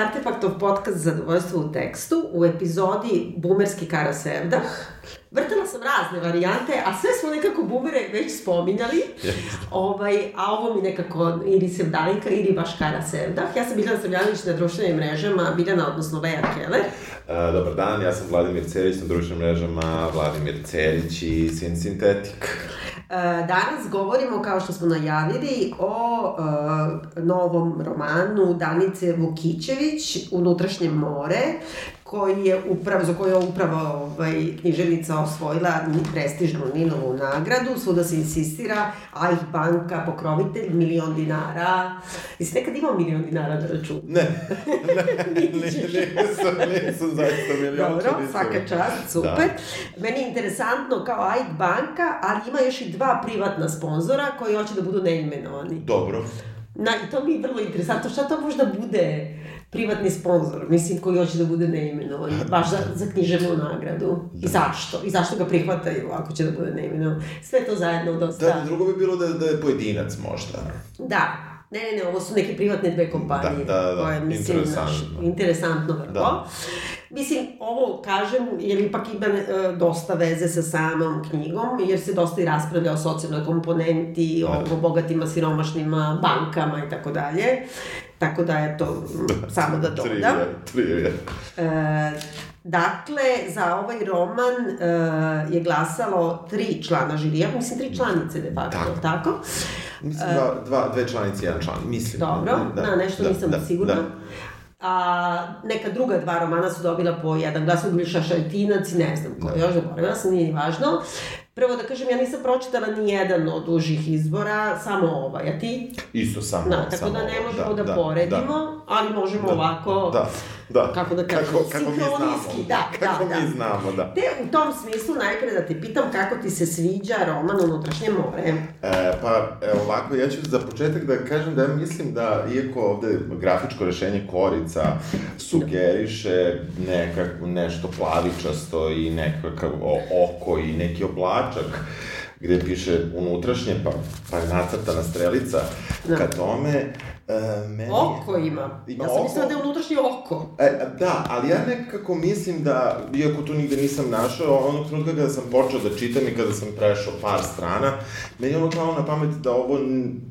Hartefaktov podcast Zadovoljstvo u tekstu u epizodi Bumerski Kara Sevdah. Vrtala sam razne varijante, a sve smo nekako bumere već spominjali. ovaj, a ovo mi nekako ili Sevdalinka ili baš Kara Sevdah. Ja sam Biljana Savljanović na društvenim mrežama, Biljana, odnosno Lea Keller. Uh, dobar dan, ja sam Vladimir Cerić na društvenim mrežama, Vladimir Cerić i Sin Sintetik. Danas govorimo, kao što smo najavili, o uh, novom romanu Danice Vukićević, Unutrašnje more, koji je upravo, za koju je upravo ovaj, književnica osvojila prestižnu Ninovu nagradu, svuda se insistira, a ih banka, pokrovitelj, milion dinara. Jesi nekad imao milion dinara na računu? Ne, ne, nisam, nisam zaista milion. Dobro, svaka čast, super. Da. Meni je interesantno kao AIK banka, ali ima još i dva privatna sponzora koji hoće da budu neimenovani. Dobro. Na, I to mi je vrlo interesantno. Šta to možda bude? Privatni sponsor, mislim, koji hoće da bude neimenovan, baš za, za književnu nagradu. I zašto? I zašto ga prihvataju ako će da bude neimenovan? Sve to zajedno dosta... Da, drugo bi bilo da, da je pojedinac možda. Da, Ne, ne, ne, ovo su neke privatne dve kompanije. Da, da, da, koje, mislim, interesantno. Naš, interesantno vrlo. Da. Mislim, ovo kažem, jer ipak ima e, dosta veze sa samom knjigom, jer se dosta i raspravlja o socijalnoj komponenti, da. o, o bogatima, siromašnima, bankama i tako dalje. Tako da, eto, samo da dodam. Trivija, trivija. E, dakle, za ovaj roman e, je glasalo tri člana žirija, mislim tri članice de facto, tako? tako? Mislim, dva, dva, dve članice i jedan član, mislim. Dobro, da, da, nešto da, nisam da, sigurna. Da. A neka druga dva romana su dobila po jedan glas, Ugljiša Šaltinac i ne znam ko, da. još zaboravila sam, nije ni važno. Prvo da kažem, ja nisam pročitala ni jedan od užih izbora, samo ovaj, a ti? Isto samo, da, tako samo da ne možemo da, da, da poredimo, da, ali možemo da, ovako, da, da. kako da kažem, kako, kako mi znamo, da, kako da, mi da. znamo, da. Te u tom smislu najpre da te pitam kako ti se sviđa roman Unutrašnje more. E, pa, evo ovako, ja ću za početak da kažem da ja mislim da, iako ovde grafičko rešenje korica sugeriše nekak, nešto plavičasto i nekakav oko i neki oblačak, gde piše unutrašnje, pa, pa je nacrtana strelica da. ka tome, E, meni... Oko ima. ima ja sam mislila da je unutrašnje oko. E, da, ali ja nekako mislim da, iako to nigde nisam našao, onog trenutka kada sam počeo da čitam i kada sam prešao par strana, meni je ono klalo na pamet da ovo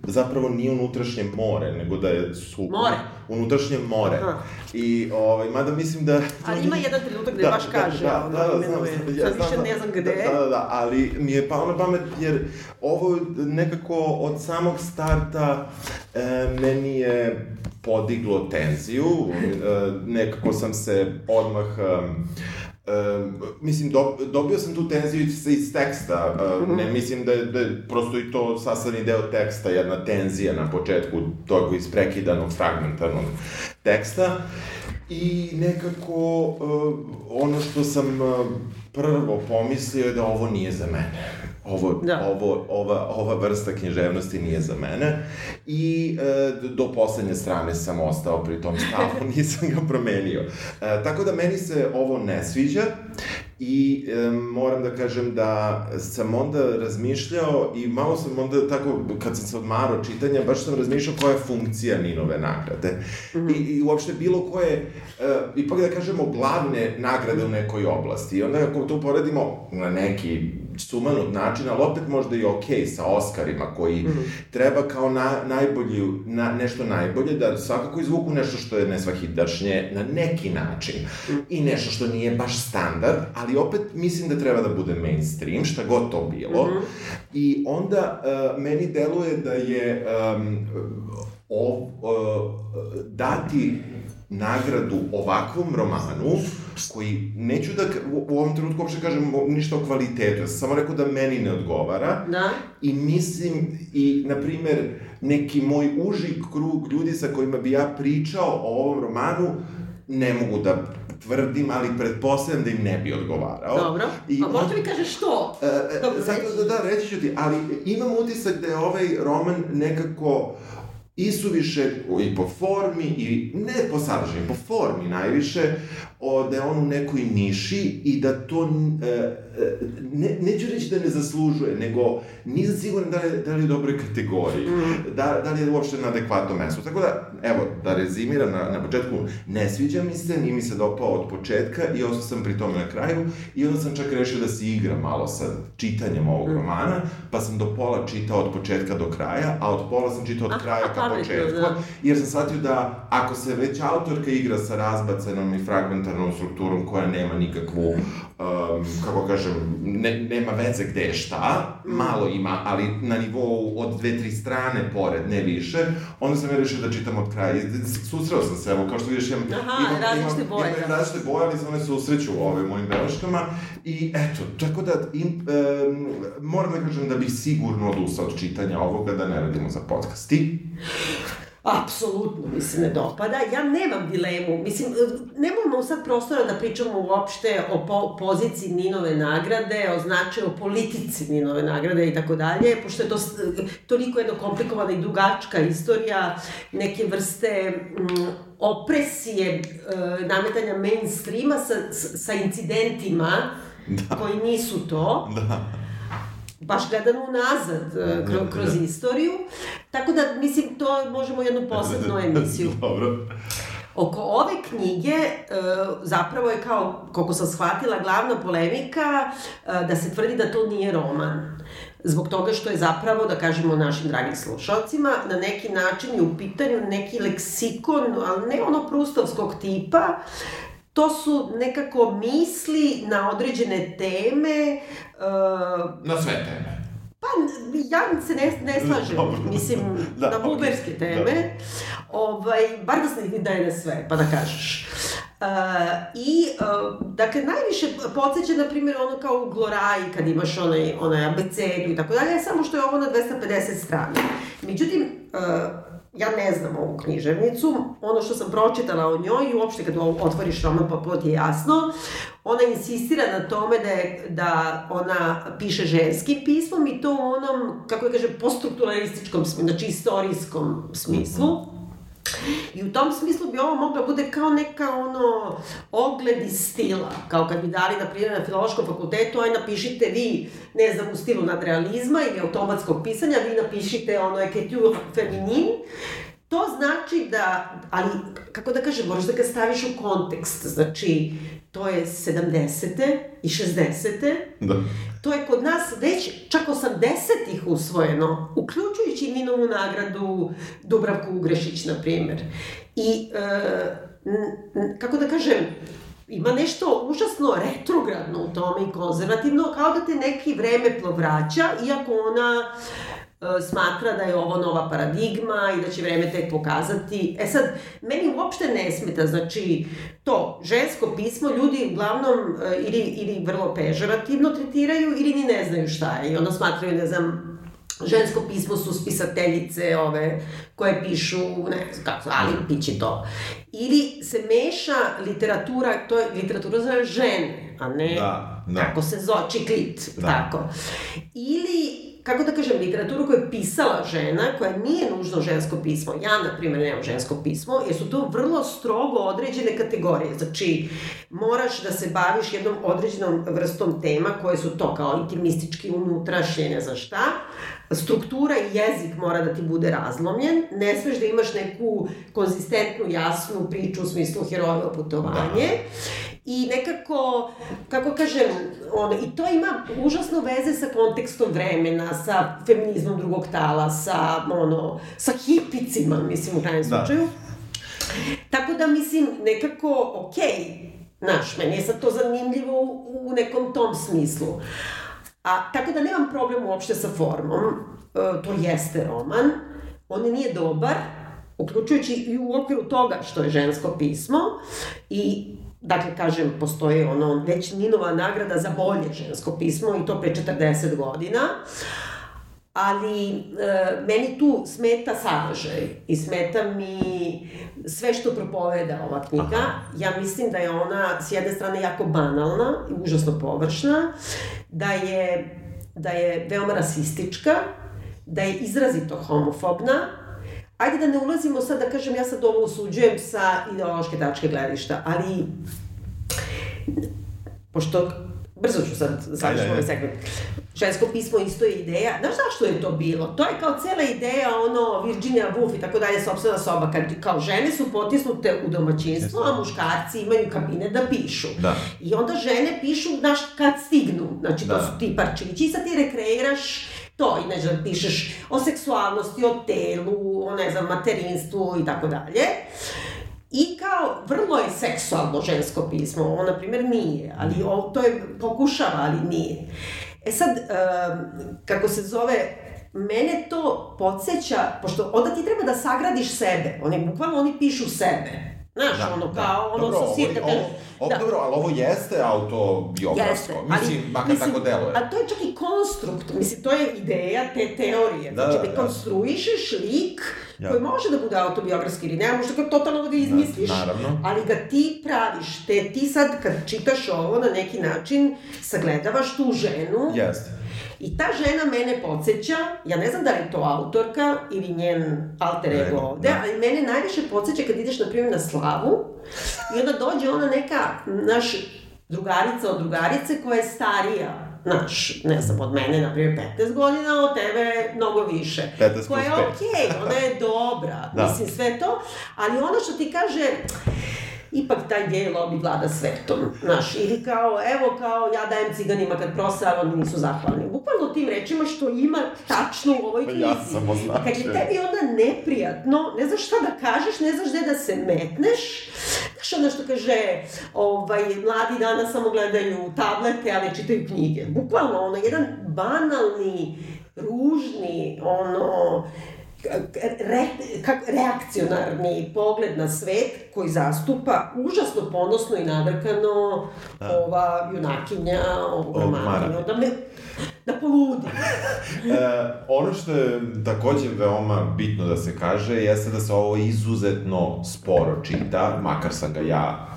zapravo nije unutrašnje more, nego da je su... More? Unutrašnje more. Aha. I, ovaj, mada mislim da... Ali ima jedan trenutak gde da, baš da, kaže, da, ono, da, da, znam, ja, sad više ne znam gde. Da, da, da, ali mi je pao na pamet jer ovo nekako od samog starta e, meni je podiglo tenziju, e, nekako sam se odmah Um, mislim, do, dobio sam tu tenziju iz, iz teksta, uh, ne mislim da je, da je prosto i to sastavni deo teksta, jedna tenzija na početku tog isprekidanog, fragmentarnog teksta. I nekako uh, ono što sam uh, prvo pomislio je da ovo nije za mene ovo, da. ovo, ova, ova vrsta književnosti nije za mene i e, do poslednje strane sam ostao pri tom stavu, nisam ga promenio. E, tako da meni se ovo ne sviđa i e, moram da kažem da sam onda razmišljao i malo sam onda tako, kad sam se odmarao čitanja, baš sam razmišljao koja je funkcija Ninove nagrade. Mm -hmm. I, I uopšte bilo koje, e, ipak da kažemo, glavne nagrade u nekoj oblasti. I onda ako to poredimo na neki sumanut način, ali opet možda i okej okay sa Oscarima koji mm -hmm. treba kao na, najbolji, na, nešto najbolje, da svakako izvuku nešto što je nesvahidašnje na neki način mm -hmm. i nešto što nije baš standard, ali opet mislim da treba da bude mainstream, šta god to bilo. Mm -hmm. I onda uh, meni deluje da je um, o, uh, dati nagradu ovakvom romanu, koji neću da u ovom trenutku uopšte kažem ništa o kvalitetu, ja sam samo rekao da meni ne odgovara. Da. I mislim, i, na primer, neki moj uži krug ljudi sa kojima bi ja pričao o ovom romanu, ne mogu da tvrdim, ali pretpostavljam da im ne bi odgovarao. Dobro, I, a možda mi kažeš što? E, e, Dobro, zato, da, da, reći ću ti, ali imam utisak da je ovaj roman nekako i su više i po formi i ne po sadržaju, po formi najviše, o, da je on u nekoj niši i da to, e, e, ne, neću reći da ne zaslužuje, nego nisam siguran da li, da li je u dobroj kategoriji, mm. da, da li je uopšte na adekvatnom mestu. Tako da, evo, da rezimiram na, na početku, ne sviđa mi se, nije mi se dopao od početka i ostao sam pri tome na kraju i onda sam čak rešio da se igra malo sa čitanjem ovog mm. romana, pa sam do pola čitao od početka do kraja, a od pola sam čitao od kraja ka početku, da. jer sam shvatio da ako se već autorka igra sa razbacenom i fragmentarnom strukturom koja nema nikakvu, um, kako kažem, ne, nema veze gde je šta, malo ima, ali na nivou od dve, tri strane pored, ne više, onda sam ja rešio da čitam od kraja. Susreo sam se, evo, kao što vidiš, imam, Aha, imam, različite imam, boje. Imam različite boje, ali se one se usreću u ove mojim beleškama. I eto, tako da, im, um, moram da kažem da bih sigurno odustao od čitanja ovoga da ne radimo za podcast. Apsolutno mi se ne dopada. Ja nemam dilemu. Mislim, nemamo sad prostora da pričamo uopšte o po poziciji Ninove nagrade, o značaju, o politici Ninove nagrade i tako dalje, pošto je to toliko jedno komplikovana i dugačka istorija neke vrste mm, opresije, e, nametanja mainstreama sa, sa incidentima da. koji nisu to. Da baš gledano unazad e, kroz, da. kroz istoriju. Tako da, mislim, to možemo jednu posebnu emisiju. Dobro. Oko ove knjige e, zapravo je kao, koliko sam shvatila, glavna polemika e, da se tvrdi da to nije roman. Zbog toga što je zapravo, da kažemo našim dragim slušalcima, na neki način je u pitanju neki leksikon, ali ne ono prustovskog tipa, to su nekako misli na određene teme. Uh, na sve teme. Pa, ja se ne, ne slažem, Dobro. mislim, da, na buberske okay. teme. Da. Ovaj, bar da se ne daje na sve, pa da kažeš. Uh, I, uh, dakle, najviše podsjeća, na primjer, ono kao u Gloraji, kad imaš onaj, onaj abecedu i tako dalje, samo što je ovo na 250 strana. Međutim, uh, ja ne znam ovu književnicu, ono što sam pročitala o njoj i uopšte kad otvoriš roman pa plot je jasno, ona insistira na tome da, je, da ona piše ženskim pismom i to u onom, kako je kaže, poststrukturalističkom smislu, znači istorijskom smislu. Mm -hmm I u tom smislu bi ovo mogla bude kao neka ono ogled iz stila, kao kad bi dali na primjer na filološkom fakultetu, aj napišite vi, ne znam, u stilu nadrealizma ili automatskog pisanja, vi napišite ono écriture féminine, To znači da, ali, kako da kažem, moraš da ga staviš u kontekst, znači, to je 70. i 60. Da. To je kod nas već čak 80-ih usvojeno, uključujući Ninovu nagradu Dubravku Ugrešić, na primer. I, e, kako da kažem, ima nešto užasno retrogradno u tome i konzervativno, kao da te neki vreme plovraća, iako ona smatra da je ovo nova paradigma i da će vreme tek pokazati. E sad, meni uopšte ne smeta, znači, to žensko pismo ljudi uglavnom e, ili, ili vrlo pežorativno tretiraju ili ni ne znaju šta je i onda smatraju, ne znam, žensko pismo su spisateljice ove koje pišu, ne znam kako, ali pići to. Ili se meša literatura, to je literatura za žene, a ne da, da. kako se zove, čiklit, da. tako. Ili kako da kažem, literaturu koju je pisala žena, koja nije nužno žensko pismo. Ja, na primjer, nemam žensko pismo, jer su to vrlo strogo određene kategorije. Znači, moraš da se baviš jednom određenom vrstom tema koje su to kao intimistički, unutrašnje, ne za šta. Struktura i jezik mora da ti bude razlomljen. Ne smeš da imaš neku konzistentnu, jasnu priču u smislu herojevo putovanje. Da i nekako, kako kažem, ono, i to ima užasno veze sa kontekstom vremena, sa feminizmom drugog tala, sa, ono, sa hipicima, mislim, u krajnjem da. slučaju. Tako da, mislim, nekako, okej, okay, Znaš, meni je sad to zanimljivo u, u nekom tom smislu. A, tako da nemam problem uopšte sa formom. E, to jeste roman. On nije dobar, uključujući i u okviru toga što je žensko pismo. I Dakle, kažem, postoji ono, već Ninova nagrada za bolje žensko pismo i to pre 40 godina. Ali e, meni tu smeta sadržaj i smeta mi sve što propoveda ova knjiga. Aha. Ja mislim da je ona s jedne strane jako banalna i užasno površna, da je, da je veoma rasistička, da je izrazito homofobna, ajde da ne ulazimo sad da kažem ja sad ovo osuđujem sa ideološke tačke gledišta, ali pošto brzo ću sad završiti ovaj segment. Žensko pismo isto je ideja. Znaš zašto je to bilo? To je kao cela ideja, ono, Virginia Woolf i tako dalje, sobstvena soba, kad kao žene su potisnute u domaćinstvo, a muškarci imaju kabine da pišu. Da. I onda žene pišu, znaš, kad stignu. Znači, to Da. su ti parčići i sad ti rekreiraš to i ne znam, pišeš o seksualnosti, o telu, o ne znam, materinstvu i tako dalje. I kao, vrlo je seksualno žensko pismo, ovo, na primjer, nije, ali o, to je, pokušava, ali nije. E sad, kako se zove, mene to podsjeća, pošto onda ti treba da sagradiš sebe, oni, bukvalno oni pišu sebe. Znaš, Da, ono, da. kao, ono, dobro, sa ovo, sirka, ovo, ovo, da. dobro, ali ovo jeste autobiografsko. Mislim, makar tako deluje. A to je čak i konstrukt, mislim, to je ideja te teorije. Da, znači, da, da, da. konstruišeš lik Ja. koji može da bude autobiografski ili ne, može tako totalno da ga izmisliš, naravno. ali ga ti praviš, te ti sad kad čitaš ovo na neki način sagledavaš tu ženu Jeste. I ta žena mene podsjeća, ja ne znam da li je to autorka ili njen alter ego Ego, ovde, da. ali mene najviše podsjeća kad ideš, na primjer, na slavu i onda dođe ona neka, naš, drugarica od drugarice koja je starija, Znaš, ne znam, od mene, na primjer, 15 godina, od tebe mnogo više. 15 plus Koja je okej, ona je dobra, Da. mislim, sve to, ali ono što ti kaže, ipak taj gej lobby vlada svetom, znaš, ili kao, evo, kao, ja dajem ciganima kad prose, ali oni nisu zahvalni. Bukvalno tim rečima što ima tačno u ovoj Pa knjizi. ja sam označio. Kad je tebi onda neprijatno, ne znaš šta da kažeš, ne znaš gde da se metneš, znaš ono što kaže, ovaj, mladi danas samo gledaju tablete, ali čitaju knjige. Bukvalno, ono, jedan banalni, ružni, ono, re, kak, reakcionarni pogled na svet koji zastupa užasno ponosno i nadrkano ova junakinja ovog Ovog romana. romana. I onda me, da poludi. E, ono što je takođe veoma bitno da se kaže jeste da se ovo izuzetno sporo čita, makar sam ga ja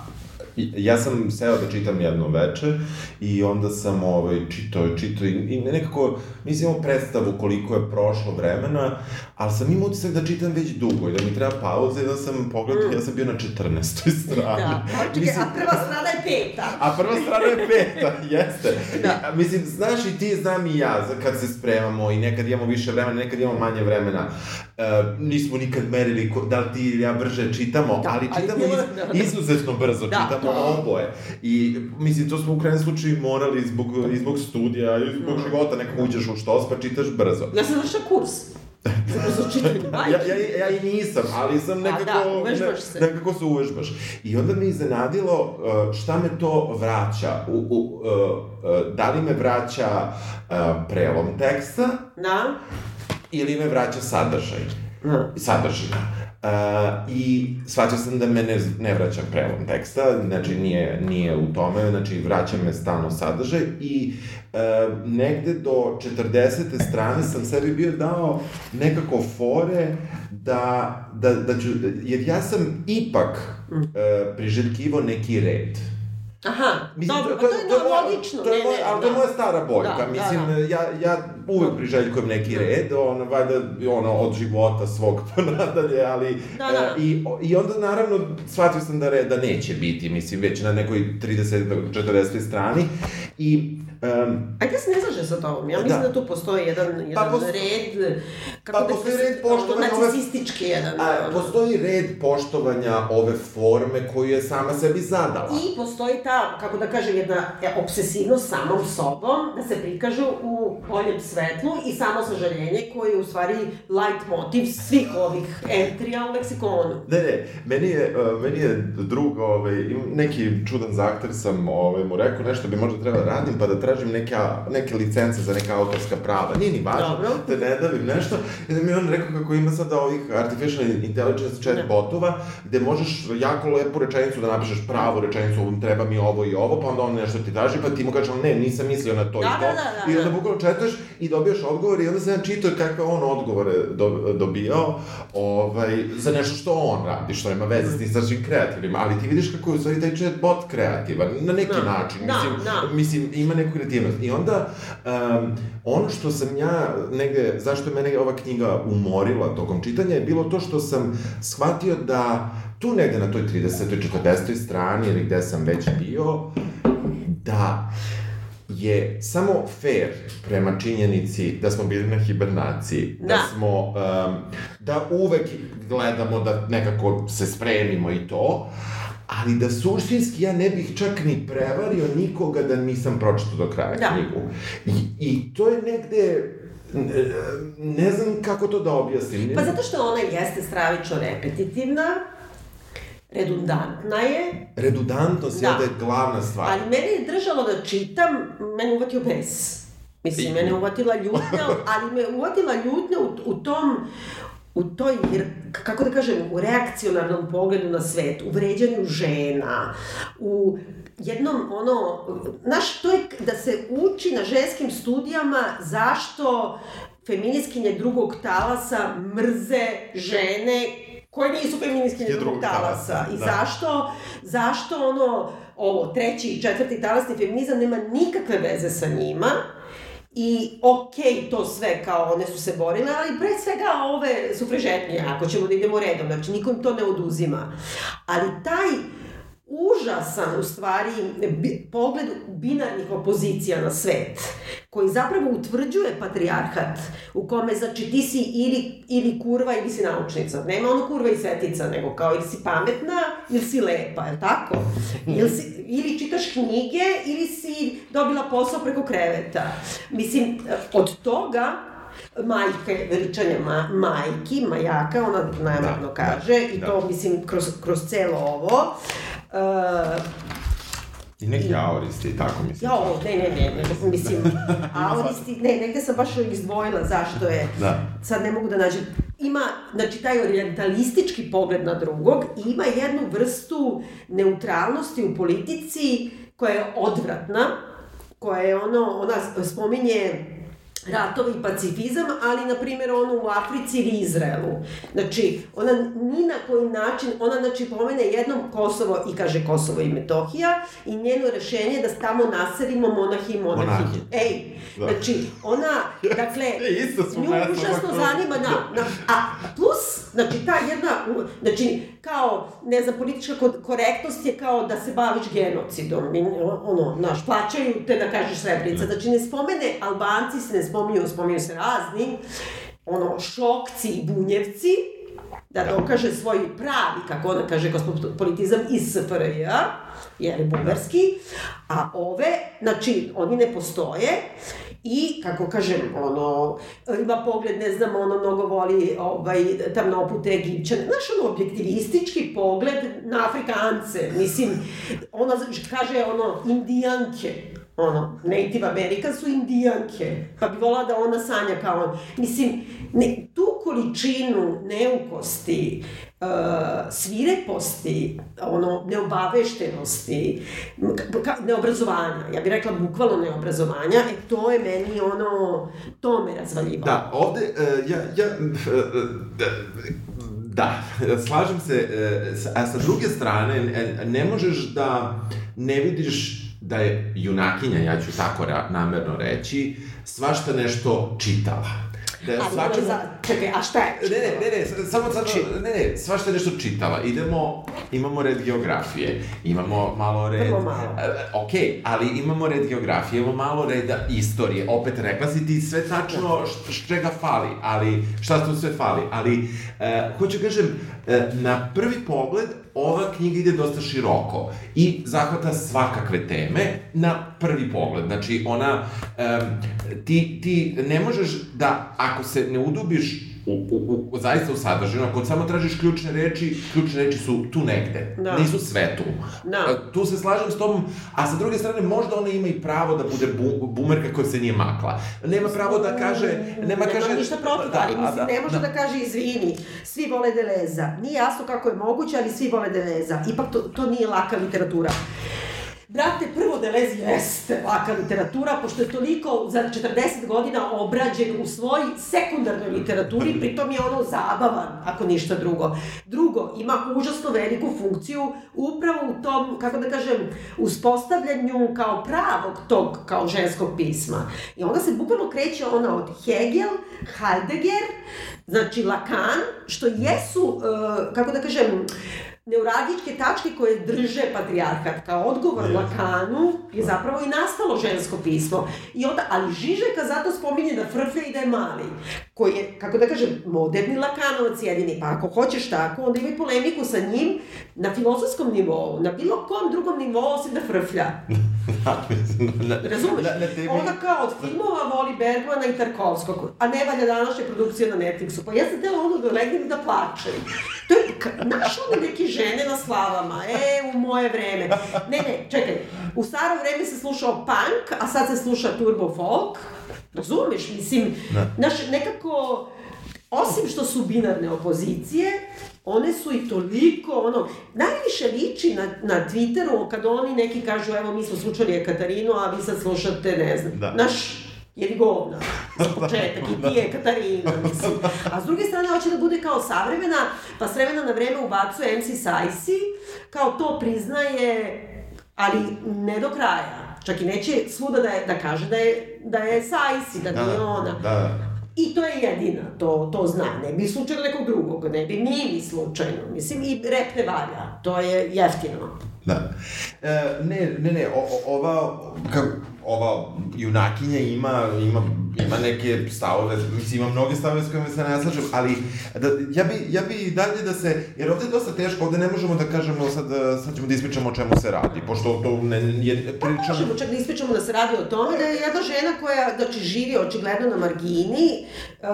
Ja sam seo da čitam jedno veče i onda sam ovaj, čitao čitao i, i nekako, mislim, imao predstavu koliko je prošlo vremena, ali sam imao utisak da čitam već dugo i da mi treba pauza i da sam pogledao, ja sam bio na 14. strani. Da, a čekaj, a prva strana je peta. A prva strana je peta, jeste. Da. I, a, mislim, znaš i ti, znam i ja, za kad se spremamo i nekad imamo više vremena, nekad imamo manje vremena. E, nismo nikad merili ko, da li ti ili ja brže čitamo, Da, ali ali čitamo bilo- iz, da, da. izuzetno brzo, Da. čitamo oboje. I, mislim, to smo u krajnjem slučaju morali zbog, i zbog studija i zbog Da. života, nekako uđeš u štos pa čitaš brzo. Ja sam završila kurs. Ja, ja, ja i nisam, ali sam nekako... da, uvežbaš se. Nekako se uvežbaš. I onda me iznenadilo uh, šta me to vraća. U, u, uh, uh, da li me vraća uh, prelom teksta Da? ili me vraća sadržaj. Da. Sadržina. Uh, I shvatio sam da me ne, ne vraća prelom teksta, znači nije, nije u tome, znači vraća me stalno sadržaj i uh, negde do 40. strane sam sebi bio dao nekako fore da, da, da ću, jer ja sam ipak uh, priželjkivo neki red. Aha, dobro, pa to je moja- logično. To je ne, ne, ali to je da. moja stara boljka. Da, da, Mislim, da. ja, ja uvek priželjkujem neki red, ono, valjda, ono, od života svog pa nadalje, ali... Da, da. e, i, I onda, naravno, shvatio sam da reda neće biti, mislim, već na nekoj 30-40 strani. I, um, Ajde se ne slažem sa tobom, ja mislim Da. da, tu postoji jedan, jedan Pa posto- red, kako Pa da postoji se- red poštovanja ove- Narcisistički jedan. a, ono. postoji red poštovanja ove forme koju je sama sebi zadala. I postoji ta, kako da kažem, jedna e, obsesivnost samom sobom, da se prikažu u boljem svetlu i samo sažaljenje koje je u stvari light motiv svih ovih entrija u leksikonu. Ne, ne, meni je, uh, meni je drug, ovaj, neki čudan zahtev sam ovaj, mu rekao nešto bi možda trebao da radim, pa da tražim neka, neke licence za neka autorska prava. Nije ni važno, Dobro. da ne davim nešto. I da mi on rekao kako ima sada ovih artificial intelligence chat Da. botova, gde možeš jako lepu rečenicu da napišeš pravu rečenicu, ovom treba mi ovo i ovo, pa onda on nešto ti traži, pa ti mu kažeš, ne, nisam mislio na to Da, i to. da, da, da, I onda da. bukvalno četaš i dobijaš odgovor i onda sam ja čitao kakve on odgovore do, dobijao ovaj, za nešto što on radi, što nema veze s tim strašnim kreativnim, ali ti vidiš kako je u stvari taj chatbot kreativan, na neki Da. način, Da, mislim, da. mislim, ima neku kreativnost. I onda, um, ono što sam ja negde, zašto je mene ova knjiga umorila tokom čitanja, je bilo to što sam shvatio da tu negde na toj 30. 40. strani ili gde sam već bio, da je samo fair prema činjenici da smo bili na hibernaciji, da, Da. smo, um, da uvek gledamo da nekako se spremimo i to, ali da suštinski ja ne bih čak ni prevario nikoga da nisam pročitao do kraja Da. knjigu. I, I to je negde, ne, znam kako to da objasnim. Pa zato što ona jeste stravično repetitivna, redundantna je, Redundantnost Da. je da je glavna stvar. ali mene je držalo da čitam, mene uvatio bes. Mislim, I- mene uvatila ljutnja, ali me uvatila ljutnja u, u tom u toj, kako da kažem, u reakcionarnom pogledu na svet, u vređanju žena, u jednom, ono, znaš, to je da se uči na ženskim studijama zašto feministkinje drugog talasa mrze žene koje nisu feministkinje Je drugog drugog talasa. talasa, I da. zašto, zašto ono, ovo, treći i četvrti talasni feminizam nema nikakve veze sa njima, I okej, to sve kao one su se borile, ali pre svega ove sufrežetnije, ako ćemo da idemo redom, znači niko im to ne oduzima. Ali taj užasan, u stvari, pogled binarnih opozicija na svet, koji zapravo utvrđuje patrijarhat, u kome, znači, ti si ili, ili kurva ili si naučnica. Nema ono kurva i svetica, nego kao ili si pametna ili si lepa, je tako? Ili, si, ili čitaš knjige ili si dobila posao preko kreveta. Mislim, od toga majke, veličanje ma, majki, majaka, ona namerno Da, kaže, da, i da. to, mislim, kroz, kroz celo ovo. Uh, I neki aoristi i tako mislim. ja, ovo, ne, ne, ne, ne, mislim, aoristi, ne, negde sam baš izdvojila zašto je, Da. sad ne mogu da nađem, ima, znači, taj orientalistički pogled na drugog i ima jednu vrstu neutralnosti u politici koja je odvratna, koja je ono, ona spominje ratove i pacifizam, ali, na primjer, ono u Africi ili Izraelu. Znači, ona ni na koji način, ona, znači, pomene jednom Kosovo i kaže Kosovo i Metohija i njeno rešenje je da tamo naselimo monahi i monahi. Monahi. Ej, Da. znači, ona, dakle, E, nju užasno zanima, da, da, a plus, znači, ta jedna, znači, kao, ne znam, politička ko- korektnost je kao da se baviš genocidom, ono, znaš, plaćaju te da kažeš Srebrenica, znači, ne spomene, Albanci se ne spominju, spominju se razni, ono, šokci i bunjevci, da dokaže svoj pravi, kako ona kaže, kosmopolitizam iz SFRJ, jer je bugarski, a ove, znači, oni ne postoje, I, kako kažem, ono, ima pogled, ne znam, ono, mnogo voli ovaj, tamnopute Egipćane. Znaš, ono, objektivistički pogled na Afrikance. Mislim, ona kaže, ono, indijanke. Ono, Native American su indijanke. Pa bi volala da ona sanja kao on. Mislim, ne, tu količinu neukosti, uh, svireposti, ono, neobaveštenosti, ka, neobrazovanja, ja bih rekla bukvalno neobrazovanja, e to je meni ono, to me razvaljivalo. Da, ovde, uh, ja, ja, uh, da, slažem se, a sa druge strane, ne, ne možeš da ne vidiš da je junakinja, ja ću tako ra, namerno reći, svašta nešto čitala. Da je Ali svačemu- za, čekaj, a šta je? Ne, ne, ne, ne, s- samo sad, ne, ne, svašta je nešto čitala. Idemo, imamo red geografije, imamo malo red... Vrlo malo. E, ok, ali imamo red geografije, imamo malo reda istorije. Opet, rekla si ti sve tačno š, š- čega fali, ali šta tu sve fali. Ali, e, hoću kažem, e, na prvi pogled, ova knjiga ide dosta široko i zahvata svakakve teme na prvi pogled. Znači, ona, em, ti, ti ne možeš da, ako se ne udubiš zaista u sadržinu, ako samo tražiš ključne reči, ključne reči su tu negde. Da. Nisu sve tu. Da. Tu se slažem s tobom, a sa druge strane, možda ona ima i pravo da bude bu, bumerka koja se nije makla. Nema pravo da kaže... Nema, Nemam kaže, ništa protiv, da, ali mislim, ne može da. kaže izvini, svi vole Deleza. Nije jasno kako je moguće, ali svi vole Deleza. Ipak to, to nije laka literatura. Brate, prvo Deleuze jeste laka literatura, pošto je toliko za 40 godina obrađen u svoj sekundarnoj literaturi, pritom je ono zabavan, ako ništa drugo. Drugo, ima užasno veliku funkciju upravo u tom, kako da kažem, uspostavljanju kao pravog tog, kao ženskog pisma. I onda se bukvalno kreće ona od Hegel, Heidegger, znači Lacan, što jesu, uh, kako da kažem, neuralgičke tačke koje drže patrijarhat. Kao odgovor yes. Lakanu je zapravo i nastalo žensko pismo. I onda, ali Žižeka zato spominje da frflja i da je mali. Koji je, kako da kažem, moderni Lakanovac jedini. Pa ako hoćeš tako, onda ima polemiku sa njim na filozofskom nivou, na bilo kom drugom nivou osim da frflja. da, Razumeš? Na tebi... Onda kao od filmova voli Bergmana i Tarkovskog, a ne valja današnja produkcija na Netflixu. Pa ja sam tela ono da legnem da plačem. To je, znaš ono neki žene na slavama, e, u moje vreme. Ne, ne, čekaj, u staro vreme se slušao punk, a sad se sluša turbo folk, razumeš, mislim, ne. znaš, nekako, osim što su binarne opozicije, one su i toliko, ono, najviše liči na, na Twitteru kad oni neki kažu, evo mi smo slušali Katarinu, a vi sad slušate, ne znam, da. naš jer govna, za početak, i ti je Katarina, mislim. A s druge strane, hoće da bude kao savremena, pa s vremena na vreme ubacuje MC Sajsi, kao to priznaje, ali ne do kraja. Čak i neće svuda da, je, da kaže da je, da je Sajsi, da, da nije ona. Da. I to je jedina, to, to zna. Ne bi slučajno nekog drugog, ne bi ni mi slučajno. Mislim, i rep ne valja. To je jeftino. Da. E, ne, ne, ne, o, ova, kako, ova junakinja ima, ima, ima neke stavove, mislim, ima mnoge stavove s kojima se ne slažem, ali da, ja, bi, ja bi dalje da se, jer ovde je dosta teško, ovde ne možemo da kažemo sad, sad ćemo da ispričamo o čemu se radi, pošto to ne, je prilično... Pa možemo čak da ispričamo da se radi o tome da je jedna žena koja, znači, živi očigledno na margini uh,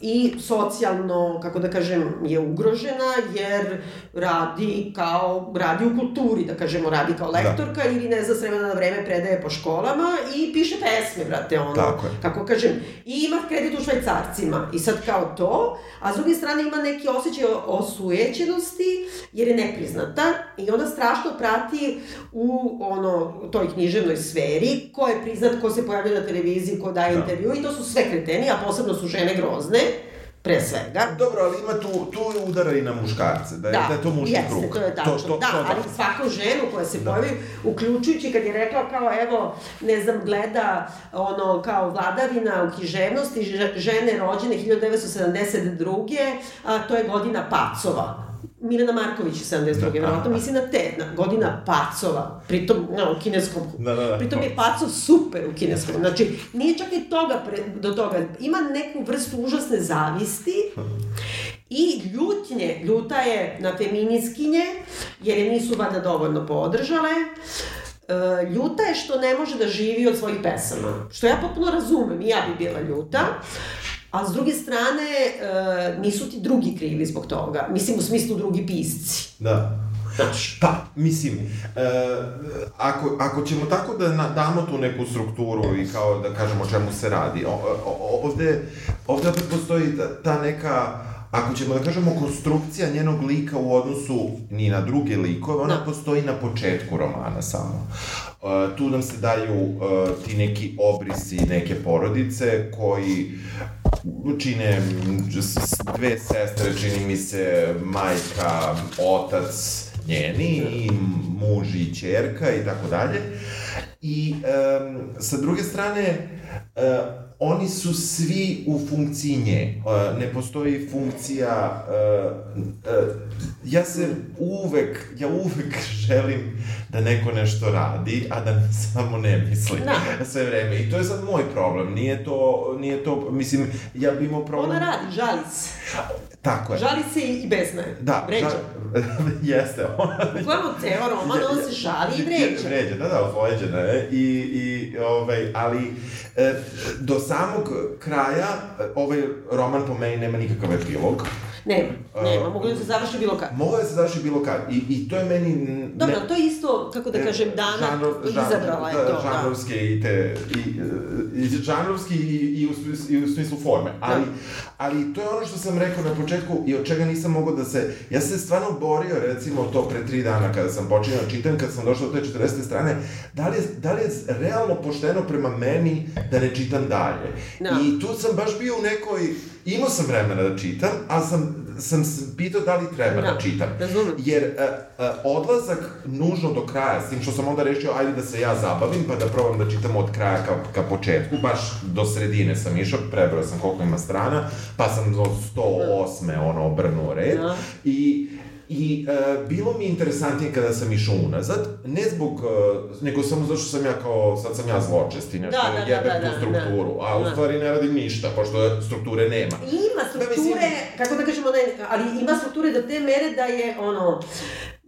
i socijalno, kako da kažem, je ugrožena, jer radi kao, radi u kulturi, da kažemo, radi kao da. lektorka da. ili ne zna, s vremena na vreme predaje po školama, školama i piše pesme, brate, ono. Tako je. Kako kažem, i ima kredit u švajcarcima. I sad kao to, a s druge strane ima neki osjećaj osujećenosti, jer je nepriznata i onda strašno prati u ono, toj književnoj sferi, ko je priznat, ko se pojavlja na televiziji, ko daje da. intervju i to su sve kreteni, a posebno su žene grozne pre svega. Dobro, ali ima tu, tu udara i na muškarce, da je, da, da je to muški jeste, krug. to je tačno. To, to, da, to, da, ali svaku ženu koja se da. pojavi, uključujući kad je rekla kao, evo, ne znam, gleda ono, kao vladavina u književnosti, žene rođene 1972. A, to je godina pacova Milena Marković je 72. Da, verovatno misli na te, na godina pacova, pritom, na, u kineskom, da, da, da. pritom je pacov super u kineskom, znači, nije čak i toga pre, do toga, ima neku vrstu užasne zavisti i ljutnje, ljuta je na feminiskinje, jer je nisu vada dovoljno podržale, e, ljuta je što ne može da živi od svojih pesama, što ja potpuno razumem, i ja bi bila ljuta, A s druge strane, e, nisu ti drugi krivi zbog toga. Mislim, u smislu drugi pisci. Da. Pa, mislim, e, ako, ako ćemo tako da na, damo tu neku strukturu i kao da kažemo o čemu se radi, o, o, ovde, ovde opet postoji ta, ta neka, ako ćemo da kažemo konstrukcija njenog lika u odnosu ni na druge likove, ona da. postoji na početku romana samo. Uh, tu nam se daju uh, ti neki obrisi neke porodice koji čine dve sestre, čini mi se majka, otac njeni i muž i čerka i tako dalje. I um, sa druge strane, uh, oni su svi u funkciji nje. Ne postoji funkcija... Ja se uvek, ja uvek želim da neko nešto radi, a da samo ne misli da. sve vreme. I to je sad moj problem. Nije to, nije to, mislim, ja bi imao problem... Ona radi, žali se. Tako je. Žali se i besna je. Da. Vređa. Ža... Jeste. Ona... Uglavnom, ceo roman, on se žali i vređa. Vređa, da, da, ozlojeđena je. I, i, ovaj, ali, e, do samog kraja, ovaj roman po meni nema nikakav epilog. Nema, nema, mogu da se završi bilo kad. Mogu da se završi bilo kad. I, i to je meni... n- Dobro, ne- to je isto, kako da kažem, Dana žanrov- žan- izabrala je da, to. Da. Žanrovske i te... I, i, žanrovski i, i, u, i u smislu forme. Ali, ali to je ono što sam rekao na početku i od čega nisam mogao da se... Ja se stvarno borio, recimo, to pre tri dana kada sam počinio da čitam, kada sam došao do te 40. strane, da li, je, da li je realno pošteno prema meni da ne čitam dalje. Da. I tu sam baš bio u nekoj... Imao sam vremena da čitam, ali sam, sam se pitao da li treba da, Da, čitam. razumem. Jer uh, uh, odlazak nužno do kraja, s tim što sam onda rešio, ajde da se ja zabavim, pa da probam da čitam od kraja ka, ka početku, baš do sredine sam išao, prebrao sam koliko ima strana, pa sam do 108. ono obrnuo red. Da. I I uh, bilo mi je interesantnije kada sam išao unazad, ne zbog, uh, nego samo zato što sam ja kao, sad sam ja zločest i nešto Da, da, da, jebem da, tu da, strukturu, a u da. stvari ne radim ništa, pošto strukture nema. Ima strukture, kako da kažemo, ne, ali ima strukture do te mere da je, ono,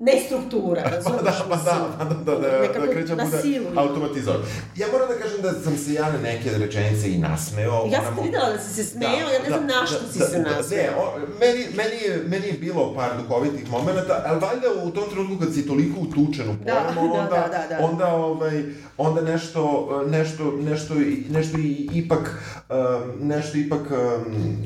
ne struktura, razumiješ? da, pa da, pa da, da, da, Nekako da kreće bude automatizovan. Ja moram da kažem da sam se ja na neke rečenice i nasmeo. Ja sam videla da si se smejao, ja ne znam na što si se Ne, nasmejao. o, meni, meni, je, meni je bilo par duhovitih momenta, ali valjda u tom trenutku kad si toliko utučen u Da, pojmu, da, onda, da, da, da. onda, ovaj, onda nešto, nešto, nešto, nešto i, ipak, um, nešto ipak um,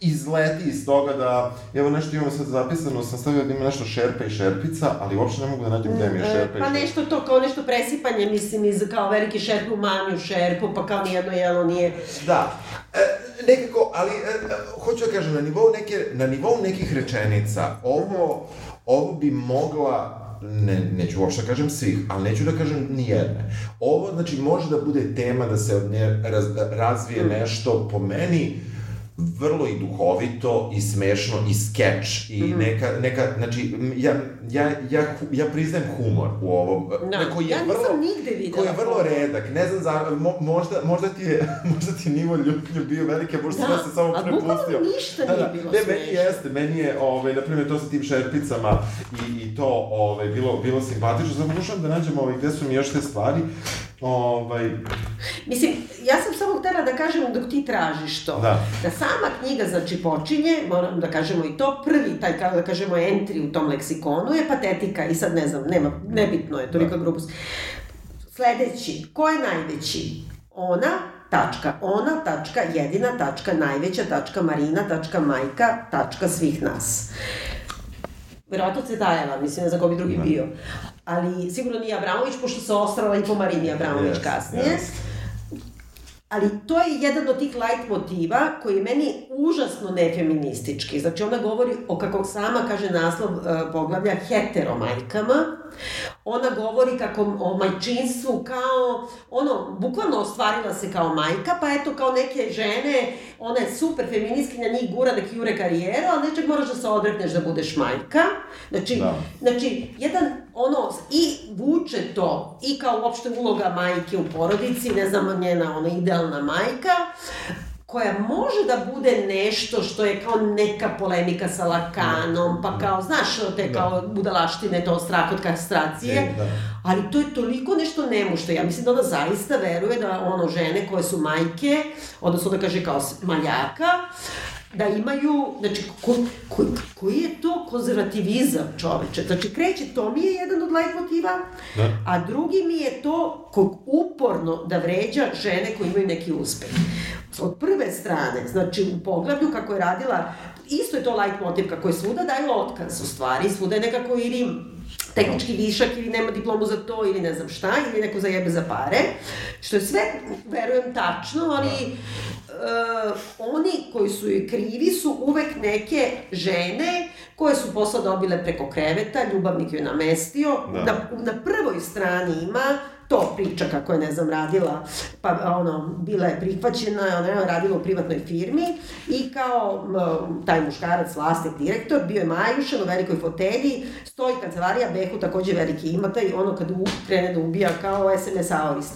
izleti iz toga da, evo nešto imam sad zapisano, sam stavio da ima nešto šerpa i šerpica, ali uopšte ne mogu da nađem gde mi je E, šerpa i Pa nešto to, kao nešto presipanje, mislim, iz kao veliki šerp u manju šerpu, pa kao nijedno jelo nije... Da. E, nekako, ali e, e, hoću da kažem, na nivou, neke, na nivou nekih rečenica, ovo, ovo bi mogla ne, neću uopšte da kažem svih, ali neću da kažem ni jedne. Ovo, znači, može da bude tema da se od nje raz, razvije nešto, po meni, vrlo i duhovito i smešno i skeč i neka, neka, znači, ja, ja, ja, ja priznajem humor u ovom, Da. koji je Ja vrlo, nigde videla koji je vrlo redak, ne znam za, mo, možda, možda ti je, možda ti nivo ljublju bio velike, možda Da, sam se samo a prepustio. bukvalno ništa da, nije da. bilo Ne, meni jeste, meni je, ovaj, na primjer, to sa tim šerpicama i, i to, ovaj, bilo, bilo simpatično, pokušavam da nađem, ovaj, gde su mi još te stvari, ovaj, Mislim, ja sam samo htela da kažem dok ti tražiš to. Da. da sama knjiga, znači, počinje, moram da kažemo i to, prvi, taj, kako da kažemo, entry u tom leksikonu je patetika i sad ne znam, nema, nebitno je, tolika grubost. Sledeći, ko je najveći? Ona, tačka, ona, tačka, jedina, tačka, najveća, tačka, Marina, tačka, majka, tačka, svih nas. Verovatno Cedajeva, mislim, ne znam ko bi drugi Da. bio. Ali sigurno nije Abramović, pošto se ostrala i po Marini Abramović Jest, kasnije. jest. Ali to je jedan od tih light motiva koji je meni užasno nefeministički. Znači ona govori o, kako sama kaže naslov e, poglavlja, heteromajkama. Ona govori kako o majčinstvu kao, ono, bukvalno ostvarila se kao majka, pa eto kao neke žene, ona je super feministkinja, njih gura da jure karijeru, ali nečeg moraš da se odrekneš da budeš majka. Znači, Da. Znači, jedan, ono, i vuče to, i kao uopšte uloga majke u porodici, ne znam, njena, ona, idealna majka, koja može da bude nešto što je kao neka polemika sa Lakanom, pa kao, znaš, te kao budalaštine, to strah od kastracije, E, da. ali to je toliko nešto nemušto. Ja mislim da ona zaista veruje da ono žene koje su majke, odnosno da kaže kao maljaka, da imaju, znači, ko, ko, koji je to konzervativizam čoveče? Znači, kreće, to mi je jedan od light motiva, Da. a drugi mi je to kog uporno da vređa žene koje imaju neki uspeh. Od prve strane, znači u poglavlju kako je radila, isto je to light motiv kako je svuda daju otkaz u stvari, svuda je nekako ili tehnički višak ili nema diplomu za to ili ne znam šta, ili neko zajebe za pare, što je sve, verujem, tačno, ali e, oni koji su joj krivi su uvek neke žene koje su posao dobile preko kreveta, ljubavnik joj namestio, Da. na, na prvoj strani ima to priča kako je, ne znam, radila, pa ono, bila je prihvaćena, ona je radila u privatnoj firmi i kao taj muškarac, vlasnik, direktor, bio je majušan u velikoj fotelji, stoji kancelarija, Behu takođe veliki imata i ono kad u, krene da ubija kao SMS aorist.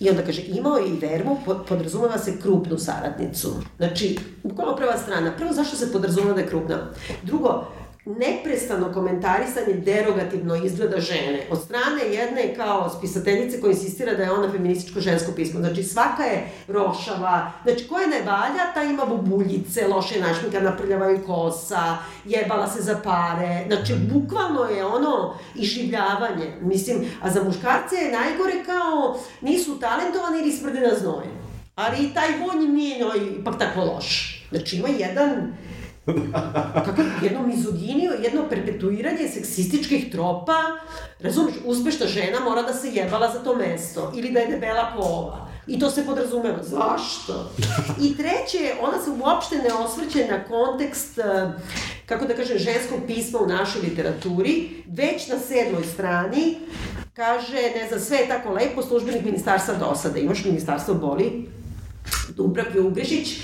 I onda kaže, imao je i vermu, po- podrazumeva se krupnu saradnicu. Znači, bukvalno prva strana. Prvo, zašto se podrazumeva da je krupna? Drugo, neprestano komentarisanje derogativno izgleda žene. Od strane jedne kao spisateljice koja insistira da je ona feminističko žensko pismo. Znači svaka je rošava, znači koja ne valja, ta ima bubuljice, loše našmika, naprljavaju kosa, jebala se za pare. Znači bukvalno je ono iživljavanje. Mislim, a za muškarce je najgore kao nisu talentovani ili smrde na znoje. Ali i taj vonj nije njoj ipak tako loš. Znači ima jedan kako jedno mizoginiju, jedno perpetuiranje seksističkih tropa, razumeš, uspešna žena mora da se jebala za to mesto, ili da je debela pova. I to se podrazumeva. Zašto? I treće, ona se uopšte ne osvrće na kontekst, eh, kako da kažem, ženskog pisma u našoj literaturi, već na sedmoj strani kaže, ne znam, sve je tako lepo, službenik ministarstva dosade. Imaš ministarstvo boli, Dubravke Ugrešić,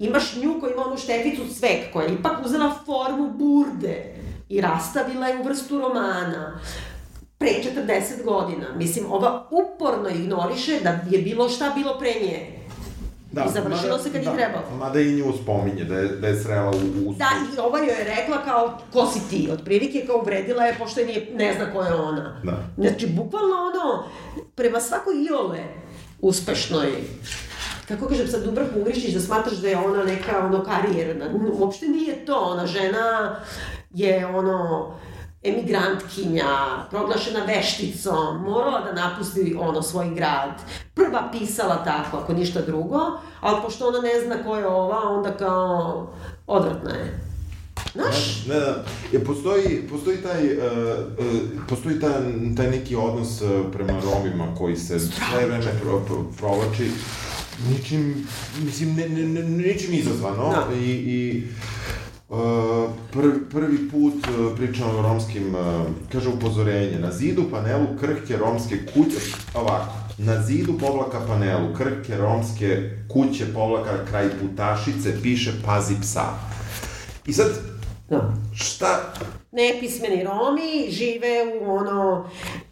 Imaš nju koja ima onu šteficu cvek, koja je ipak uzela formu burde i rastavila je u vrstu romana pre 40 godina. Mislim, ova uporno ignoriše da je bilo šta bilo pre nje. Da, I završilo mada, se kad da, je trebalo. Mada i nju spominje, da je, da je srela u, u... Da, i ova joj je rekla kao, ko si ti? Od prilike kao uvredila je, pošto je nije, ne zna ko je ona. Da. Znači, bukvalno ono, prema svakoj iole uspešnoj kako kažem sad Dubravka Ugrišić da smatraš da je ona neka ono karijerna. Uopšte nije to, ona žena je ono emigrantkinja, proglašena vešticom, morala da napusti ono svoj grad. Prva pisala tako, ako ništa drugo, ali pošto ona ne zna ko je ova, onda kao odvratna je. Znaš? Ne, ne, je, postoji, postoji taj, uh, uh, postoji taj, taj neki odnos uh, prema Romima koji se sve vreme pro, pro, provlači ničim, mislim, ne, ne, ne, ničim izazvano da. i, i Uh, prvi, prvi put uh, pričamo o romskim, uh, kaže upozorenje, na zidu panelu krhke romske kuće, ovako, na zidu povlaka panelu krhke romske kuće povlaka kraj putašice piše pazi psa. I sad, da. šta, nepismeni Romi žive u ono...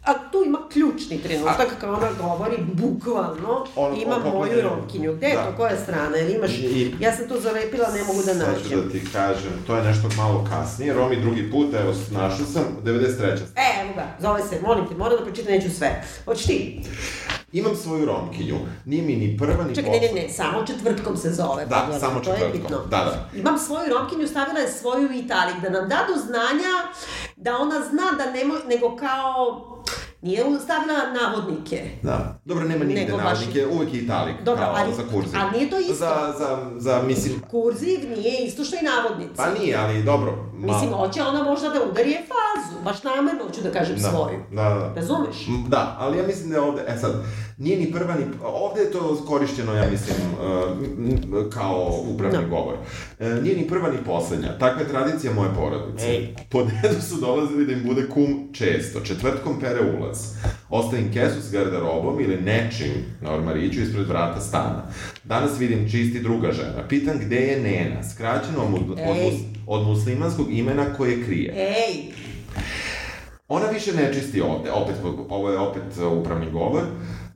A tu ima ključni trenutak kao ona govori, bukvalno, on, ima on, moju romkinju. Gde je da. to, koja strana? Jer imaš, I, ja sam to zalepila, ne mogu da nađem. Sad ću da ti kažem, to je nešto malo kasnije. Romi drugi put, evo, našao sam, 93. E, evo ga, zove se, molim te, moram da pročitam, neću sve. Hoćeš ti? Imam svoju romkinju, nije mi ni prva ni Čekaj, ne, ne, ne, samo četvrtkom se zove. Da, pogledam, samo četvrtkom, je da, da. Imam svoju romkinju, stavila je svoju italik, da nam da do znanja da ona zna da nemo, nego kao Nije stavila navodnike. Da. Dobro, nema nigde Nego navodnike, baš... uvek je italik, Dobro, kao ali, za kurziv. Ali nije to isto. Za, za, za, mislim... Kurziv nije isto što i navodnici. Pa nije, ali dobro. Ma... Mislim, hoće ona možda da udari je fazu, baš namerno hoću da kažem da, svoju. Da, da. Razumeš? Da, ali ja mislim da je ovde, e sad, nije ni prva ni... Ovde je to korišćeno, ja mislim, uh, kao upravni. Da. govor. Uh, nije ni prva ni poslednja. Takva je tradicija moje porodice. Ej. Po dedu su dolazili da im bude kum često. Četvrtkom pere ulaz. Ostavim kesu s garderobom ili nečim na ormariću ispred vrata stana. Danas vidim čisti druga žena. Pitam gde je Nena, skraćeno od, od, od, od muslimanskog imena koje krije. Ej! Ona više ne čisti ovde, opet, ovo je opet upravni govor.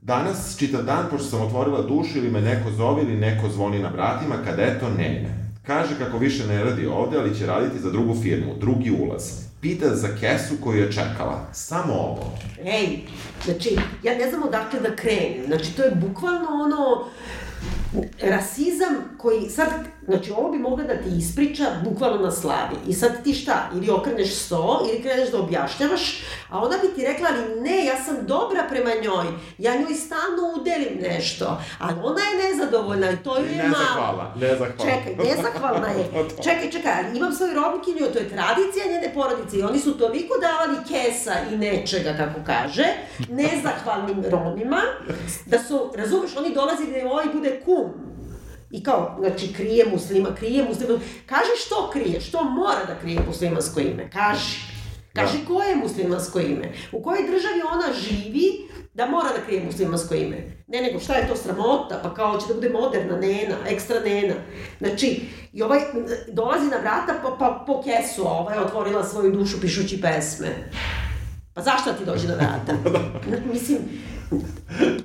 Danas, čitav dan, pošto sam otvorila dušu ili me neko zove ili neko zvoni na vratima, kada eto nema. Kaže kako više ne radi ovde, ali će raditi za drugu firmu, drugi ulaz. Pita za kesu koju je čekala. Samo ovo. Ej, znači, ja ne znam odakle da krenem. Znači, to je bukvalno ono rasizam koji sad, znači ovo bi mogla da ti ispriča bukvalno na slavi. I sad ti šta, ili okreneš sto, ili kreneš da objašnjavaš, a ona bi ti rekla, ali ne, ja sam dobra prema njoj, ja njoj stalno udelim nešto, ali ona je nezadovoljna i to je malo. Nezahvalna, nezahvalna. Čekaj, nezahvalna je. Čekaj, čekaj, ali imam svoju robinkinju, to je tradicija njene porodice i oni su toliko davali kesa i nečega, kako kaže, nezahvalnim Romima, da su, razumeš, oni dolazi da ovaj bude kum, I kao, znači, krije muslima, krije muslima. Kaži što krije, što mora da krije muslimansko ime, kaži. Kaži da. koje je muslimansko ime, u kojoj državi ona živi, da mora da krije muslimansko ime. Ne, nego šta je to sramota, pa kao će da bude moderna nena, ekstra nena. Znači, i ovaj dolazi na vrata pa, pa po kesu, a ova je otvorila svoju dušu pišući pesme. Pa zašto ti dođe na vrata? Mislim,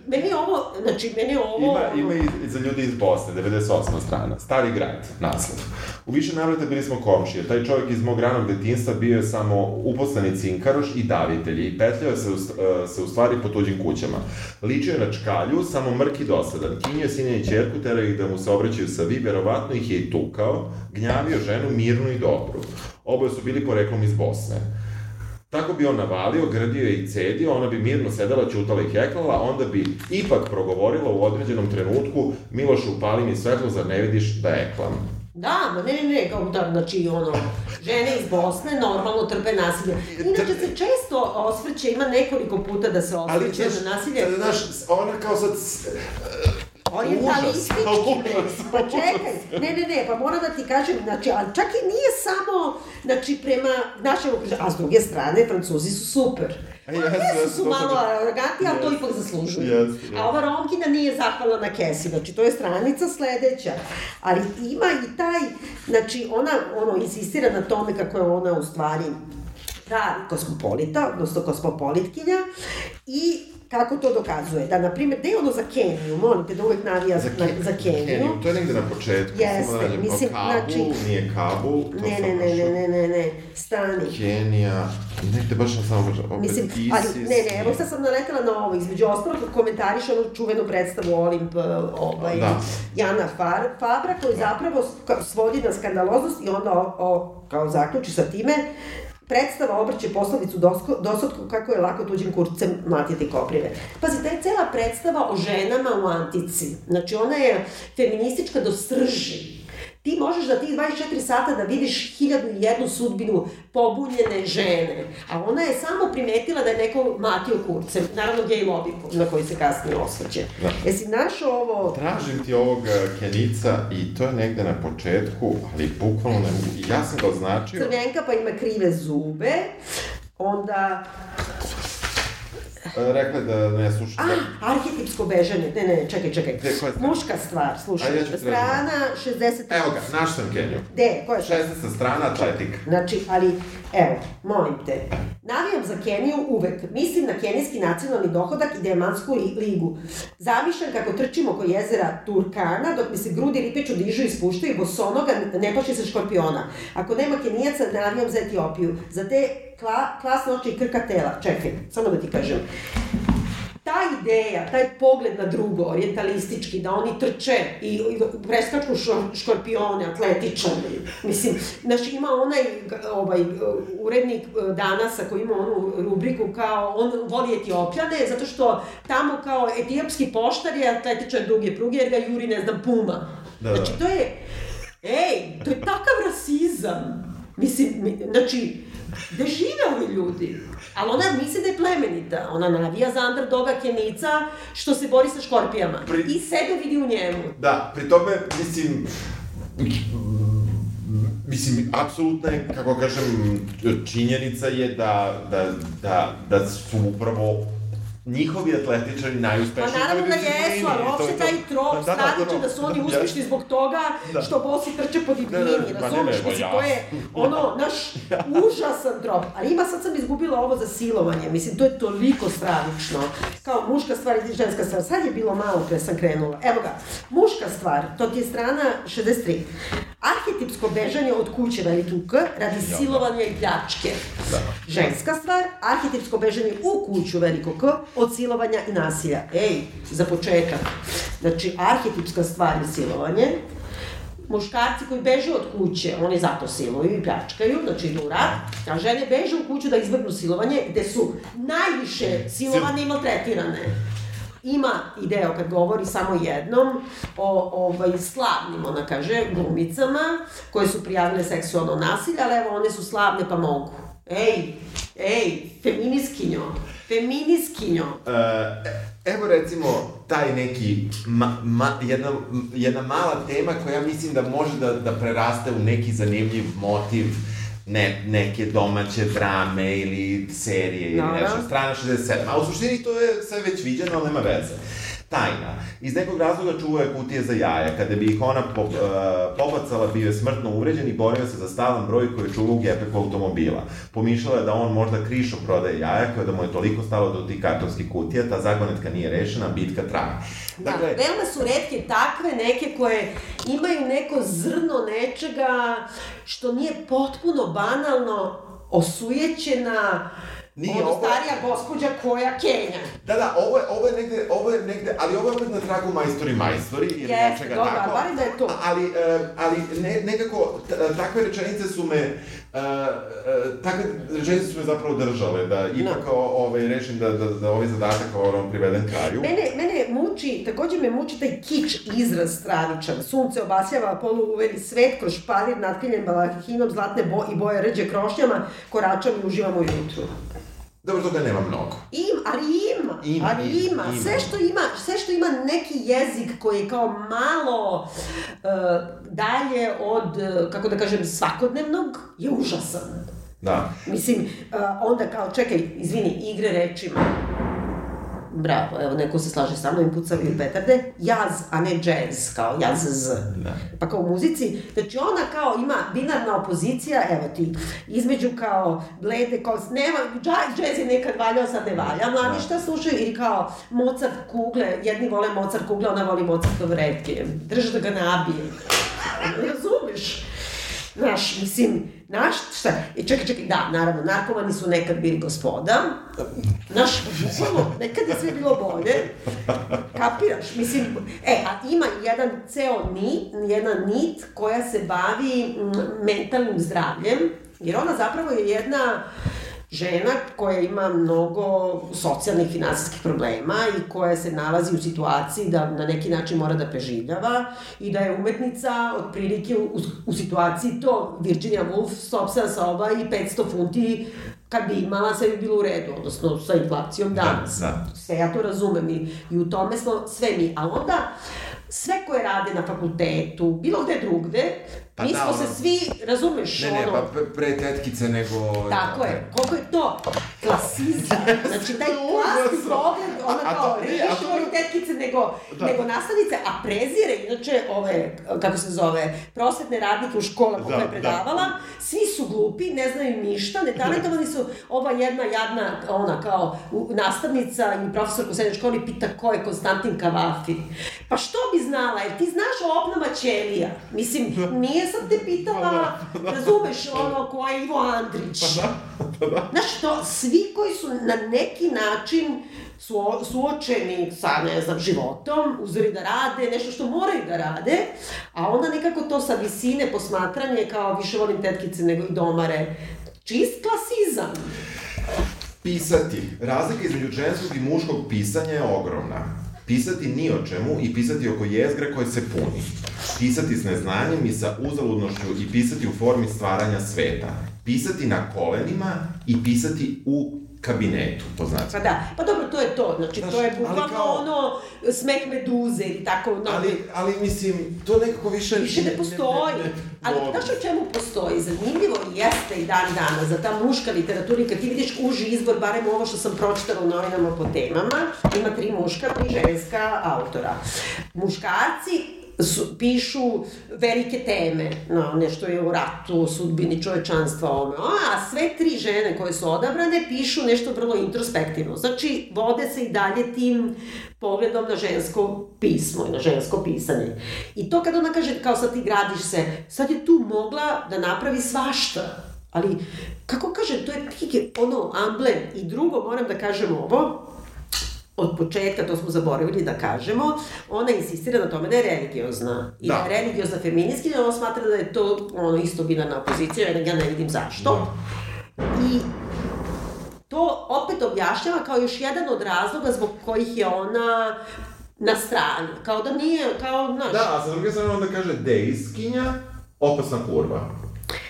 meni ovo, znači, meni ovo... Ima, ima i za ljudi iz Bosne, 98. strana. Stari grad, naslov. U više navrata bili smo komšije. Taj čovjek iz mog ranog detinstva bio je samo uposlani cinkaroš i davitelj i petljao se, u, e, se u stvari po tuđim kućama. Ličio je na čkalju, samo mrk i dosadan. Kinio je sinja i čerku, tera ih da mu se obraćaju sa vi, verovatno ih je i tukao, gnjavio ženu mirnu i dobru. Oboje su bili poreklom iz Bosne. Tako bi on navalio, grdio je i cedio, ona bi mirno sedela, ćutala i heklala, onda bi ipak progovorila u određenom trenutku, Miloš, upali mi svetlo, zar ne vidiš da eklam? Da, ma ne, ne, ne, kao da, znači, ono, žene iz Bosne normalno trpe nasilje. Inače se često osvrće, ima nekoliko puta da se osvrće na nasilje. Znaš, ona kao sad Orijentalistički mes. Pa čekaj, ne, ne, ne, pa moram da ti kažem, znači, ali čak i nije samo, znači, prema našem okruženju, a s druge strane, Francuzi su super. Jesu su malo arogantni, ali to ipak zaslužuju. Yes, yes. A ova Romkina nije zahvalna na Kesi, znači to je stranica sledeća. Ali ima i taj, znači ona ono, insistira na tome kako je ona u stvari pravi kosmopolita, odnosno kosmopolitkinja i Kako to dokazuje? Da, na primjer, gde je ono za Keniju? Molim te da uvek navija za, Ke, za Keniju. Keniju. To je negde na početku. Jeste, da mislim, Kabul, znači... nije Kabul. To ne, ne, ne, ne, ne, ne, ne, stani. Kenija, negde baš na samo opet mislim, ISIS. Ali, ne, ne, evo sad sam naletela na ovo, između ostalog komentariš onu čuvenu predstavu Olimp, e, ovaj, da. Jana Far, Fabra, koji da. zapravo svodi na skandaloznost i onda o, o, kao zaključi sa time predstava obrće poslovicu dosotku kako je lako tuđim kurcem matiti koprive. Pazi, ta je cela predstava o ženama u antici. Znači, ona je feministička do srži ti možeš da ti 24 sata da vidiš hiljadu i jednu sudbinu pobunjene žene, a ona je samo primetila da je neko matio kurcem, naravno gej lobby na koji se kasnije osvrće. Da. Jesi našao ovo... Tražim ti ovog e, Kenica i to je negde na početku, ali bukvalno ne mogu, ja sam ga označio. Crvenka pa ima krive zube, onda rekla da ne sluša. Da... A, arhetipsko bežanje. Ne, ne, čekaj, čekaj. Gde, koja je Muška stvar, slušaj. Ja strana 60... Evo ga, naš sam Kenju. Gde, koja je 16. strana, atletik. Znači, ali, evo, molim te. Navijam za Keniju uvek. Mislim na kenijski nacionalni dohodak i Diamansku ligu. Zamišljam kako trčim oko jezera Turkana, dok mi se grudi ripeću dižu i spuštaju, bosonoga ne plaši se škorpiona. Ako nema Kenijaca, navijam za Etiopiju. Za te kla, klasne oči i krka tela. Čekaj, samo da ti kažem. Ta ideja, taj pogled na drugo, orientalistički, da oni trče i, i preskaču škorpione, atletičani. Mislim, znaš, ima onaj ovaj, urednik e, danasa koji ima onu rubriku kao on voli etiopljane, zato što tamo kao etiopski poštar je atletičan duge pruge jer ga juri, ne znam, puma. Da, da. Znači, to je, ej, to je takav rasizam. Mislim, znači, Gde žive ovi ljudi? Ali ona misli da je plemenita. Ona navija za underdoga Kenica što se bori sa škorpijama. Pri... I sebe vidi u njemu. Da, pri tome, mislim, Mislim, apsolutna je, kako kažem, činjenica je da, da, da, da su upravo njihovi atletičari najuspešniji. Pa naravno da jesu, ali uopšte taj trop da, straniče da, da, da su oni uspešni zbog toga da. što bosi trče po divljini, da, da, razumiješ? Pa mislim, to je ono, naš užasan trop. Ali ima, sad sam izgubila ovo za silovanje, mislim, to je toliko stravično. Kao muška stvar i ženska stvar. Sad je bilo malo pre sam krenula. Evo ga, muška stvar, to ti je strana 63. Arhetipsko bežanje od kuće veliki K radi silovanja i pljačke. Da. Ženska stvar, arhetipsko bežanje u kuću veliko K od silovanja i nasilja. Ej, za početak. Znači, arhetipska stvar je silovanje, muškarci koji beže od kuće, oni zato siluju i pljačkaju, znači idu u rat, a žene beže u kuću da izvrnu silovanje, gde su najviše silovane i maltretirane. Ima ideo kad govori samo jednom o ovaj, slavnim, ona kaže, glumicama koje su prijavile seksualno nasilje, ali evo one su slavne pa mogu. Ej, ej, feminiskinjo, feminiskinjo. E, evo recimo taj neki, ma, ma, jedna, jedna mala tema koja mislim da može da, da preraste u neki zanimljiv motiv ne, neke domaće drame ili serije ili nešto, strana 67. A u suštini to je sve već viđeno, ali nema veze. Tajna. Iz nekog razloga čuva je kutije za jaja. Kada bi ih ona po, uh, pobacala, bio je smrtno uvređen i borio se za stalan broj koji je čuvao u gepeku automobila. Pomišljala je da on možda krišom prodaje jaja, koja da mu je toliko stalo do tih kartonskih kutija, ta zagonetka nije rešena, bitka traje. Dakle, da, veoma su redke takve neke koje imaju neko zrno nečega što nije potpuno banalno osujećena Nije, ono ovo... starija gospođa koja Kenja. Da, da, ovo je, ovo je negde, ovo je negde, ali ovo je opet na tragu majstori majstori ili yes, nečega dobra, tako. Jeste, da je to. Ali, uh, ali ne, nekako, takve rečenice su me, uh, uh, takve rečenice su me zapravo držale, da ipak no. ovaj, rešim da, da, da ovaj zadatak ovaj, privedem kraju. Mene, mene muči, takođe me muči taj kič izraz stravičan. Sunce obasjava polu uveli svet kroz špalir natkrivljen balahinom zlatne bo i boje rđe krošnjama, koračam i uživam u jutru. Dobro, toga nema mnogo. Ima, ali ima, ima ali ima. ima. Sve, što ima. sve što ima neki jezik koji je kao malo uh, dalje od, uh, kako da kažem, svakodnevnog, je užasan. Da. Mislim, uh, onda kao, čekaj, izvini, igre rečima bravo, evo, neko se slaže sa mnom i pucavaju petarde, jaz, a ne jazz, kao jaz z. Da. Pa kao u muzici, znači ona kao ima binarna opozicija, evo ti, između kao blede, kao, nema, jazz je nekad valjao, sad ne valja, mladi da. šta slušaju, ili kao Mozart kugle, jedni vole Mozart kugle, ona voli Mozartove redke, drže da ga nabije. Razumeš? Znaš, mislim, Znaš, šta? I čekaj, čekaj, da, naravno, narkomani su nekad bili gospoda. Znaš, bukvalno, nekad je sve bilo bolje. Kapiraš? Mislim, e, a ima jedan ceo nit, jedna nit koja se bavi mentalnim zdravljem, jer ona zapravo je jedna žena koja ima mnogo socijalnih i finansijskih problema i koja se nalazi u situaciji da na neki način mora da preživljava i da je umetnica otprilike u, u situaciji to Virginia Woolf sopsena soba i 500 funti kad bi imala sve bi bilo u redu, odnosno sa inflacijom da, danas. Da, da. Sve ja to razumem i, i u tome smo sve mi. Ali onda sve koje rade na fakultetu, bilo gde drugde, Pa Mi da, smo ono, se svi, razumeš, ne, ne, ono... Ne, pa pre tetkice nego... Tako je, koliko je to klasizam, znači taj klasni pogled, ona a, kao, ne, više voli tetkice nego, da. nego nastavnice, a prezire, inače, ove, kako se zove, prosvetne radnike u školama da, koje je predavala, da. svi su glupi, ne znaju ništa, netalentovani su, ova jedna jadna, ona kao nastavnica i profesor u srednjoj školi pita ko je Konstantin Kavafi. Pa što bi znala, jer ti znaš o opnama ćelija, mislim, da. nije sam te pitala, pa da, da. razumeš, ono, ko je Ivo Andrić. Pa da, pa da. Znaš, to, svi koji su na neki način su, suočeni sa, ne znam, životom, uzori da rade, nešto što moraju da rade, a onda nekako to sa visine posmatranje kao više volim tetkice nego i domare. Čist klasizam. Pisati. Razlika između ženskog i muškog pisanja je ogromna. Pisati ni o čemu i pisati oko jezgra koje se puni. Pisati s neznanjem i sa uzaludnošću i pisati u formi stvaranja sveta. Pisati na kolenima i pisati u kabinetu, po znacima. Pa da, pa dobro, to je to, znači Znaš, to je bukvalno kao... ono smeh meduze ili tako, no. Ali, ali mislim, to nekako više... Više ne, ne postoji, ne, ne, ne, ali znaš o čemu postoji? Zanimljivo jeste i dan dana za ta muška literatura i kad ti vidiš uži izbor, barem ovo što sam pročitala u novinama po temama, ima tri muška, tri ženska autora. Muškarci su, pišu velike teme, no, nešto je o ratu, sudbini čovečanstva, ono, a sve tri žene koje su odabrane pišu nešto vrlo introspektivno. Znači, vode se i dalje tim pogledom na žensko pismo i na žensko pisanje. I to kad ona kaže, kao sad ti gradiš se, sad je tu mogla da napravi svašta. Ali, kako kaže, to je tike, ono, amblem. I drugo, moram da kažem ovo, od početka, to smo zaboravili da kažemo, ona insistira na tome da je religiozna. I da, da je religiozna feministki, ona smatra da je to ono, isto binarna opozicija, jer ja ne vidim zašto. Da. I to opet objašnjava kao još jedan od razloga zbog kojih je ona na strani. Kao da nije, kao, znaš... Da, a sa druge strane onda kaže dejskinja, opasna kurva.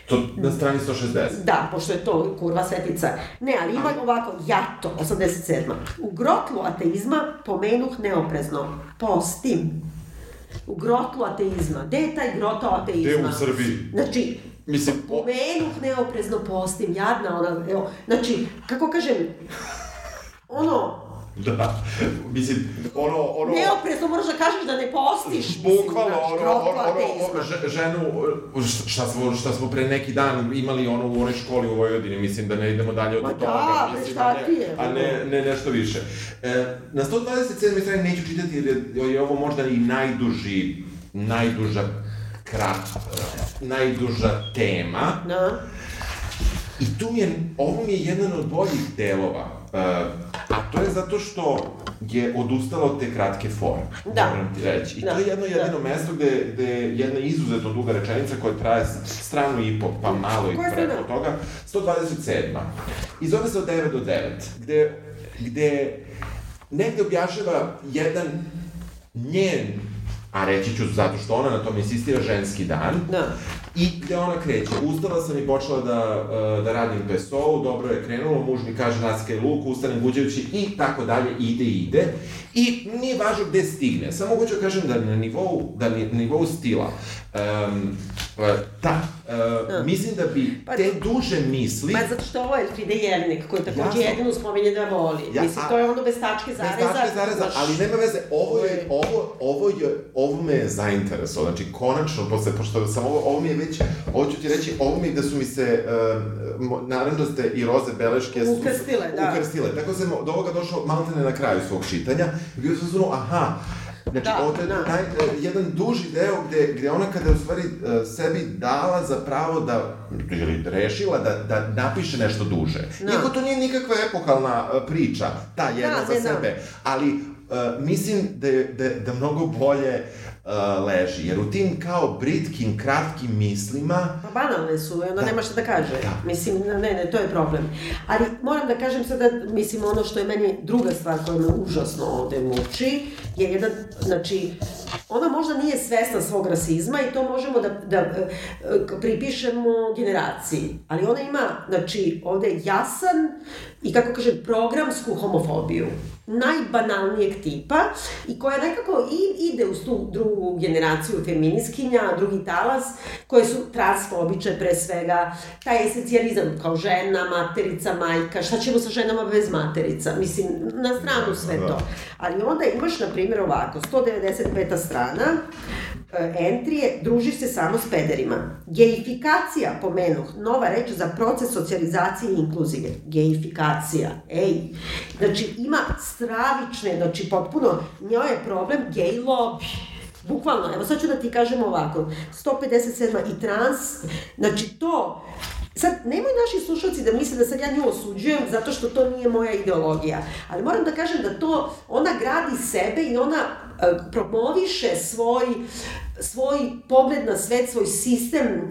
To na strani 160. Da, pošto je to kurva svetica. Ne, ali ima Aha. ovako, jato, 87. U grotlu ateizma pomenuh neoprezno. Postim. U grotlu ateizma. Gde je taj groto ateizma? Gde u Srbiji? Znači, Mislim, po... pomenuh neoprezno postim, jadna ona, evo, znači, kako kažem, ono, Da. Mislim, ono, ono... Neoprezno moraš da kažeš da ne postiš. Bukvalno, ono, ono, ono, ono, že- ženu, šta smo, šta smo pre neki dan imali ono u onoj školi u Vojvodini, mislim da ne idemo dalje od Ma toga. da, bre, mislim, šta ti je, A ne, ne nešto više. E, na 127. strani neću čitati jer je, je ovo možda i najduži, najduža krat, najduža tema. Da. I tu mi je, ovo mi je jedan od boljih delova, uh, je zato što je odustala od te kratke forme, Da. moram ti reći. I Da, to je jedno da. jedino mesto gde, gde je jedna izuzetno duga rečenica koja traje stranu i po, pa malo i preko toga, 127. I zove se od 9 do 9, gde, gde negde objašnjava jedan njen, a reći ću zato što ona na tom insistira, ženski dan, Da. I gde ona kreće, ustala sam i počela da, uh, da radim pesou, dobro je krenulo, muž mi kaže naskaj luk, ustanem guđajući i tako dalje, ide, ide. I nije važno gde stigne, samo hoću da kažem da na nivou, da na nivou stila, um, ta, uh, mislim da bi Pa- te duže misli, Pa zato što ovo je Elfride Jelinek, koji takođe Jasno. jedinu spominje da voli. Ja, Mislim, to je ono bez tačke Bez zareza. tačke zareza, znaš, ali nema veze, ovo je, ovo, ovo je, ovo me je zainteresovalo, znači konačno, posle, pošto sam ovo, ovo mi je već, ovo ću ti reći, ovo mi da su mi se, uh, naranđaste i roze beleške su, Ukrstile, da. Ukrstile, tako sam do ovoga došao maltene na kraju svog čitanja, i bio sam zvuno, aha, Znači, Da, ovo je da. taj, e, jedan duži deo gde, gde ona kada je u stvari e, sebi dala za pravo da, ili rešila da, da napiše nešto duže. Da. Iako to nije nikakva epohalna e, priča, ta jedna Da, za ne, da. sebe, ali uh, mislim da, je, da, da mnogo bolje uh, leži, jer u tim kao britkim, kratkim mislima, Pa banalne su, onda Da. nema šta da kaže. Da. Mislim, ne, ne, to je problem. Ali moram da kažem sada, mislim, ono što je meni druga stvar koja me užasno ovde muči, je jedan, znači, ona možda nije svesna svog rasizma i to možemo da, da e, pripišemo generaciji. Ali ona ima, znači, ovde jasan i, kako kažem, programsku homofobiju najbanalnijeg tipa i koja nekako i ide uz tu drugu generaciju feminiskinja, drugi talas, koje su transfobiče pre svega, taj esencijalizam kao žena, materica, majka, šta ćemo sa ženama bez materica, mislim, na stranu sve Da. to. Ali onda imaš, na primjer, ovako, 195. strana, e, entrije, družiš se samo s pederima. Gejifikacija, pomenuh, nova reč za proces socijalizacije i inkluzije. Gejifikacija, ej. Znači, ima stravične, znači, potpuno, njoj je problem gej lobby. Bukvalno, evo sad ću da ti kažem ovako, 157. i trans, znači to, sad, nemoj naši slušalci da misle da sad ja nju osuđujem zato što to nije moja ideologija, ali moram da kažem da to, ona gradi sebe i ona e, promoviše svoj svoj pogled na svet, svoj sistem e,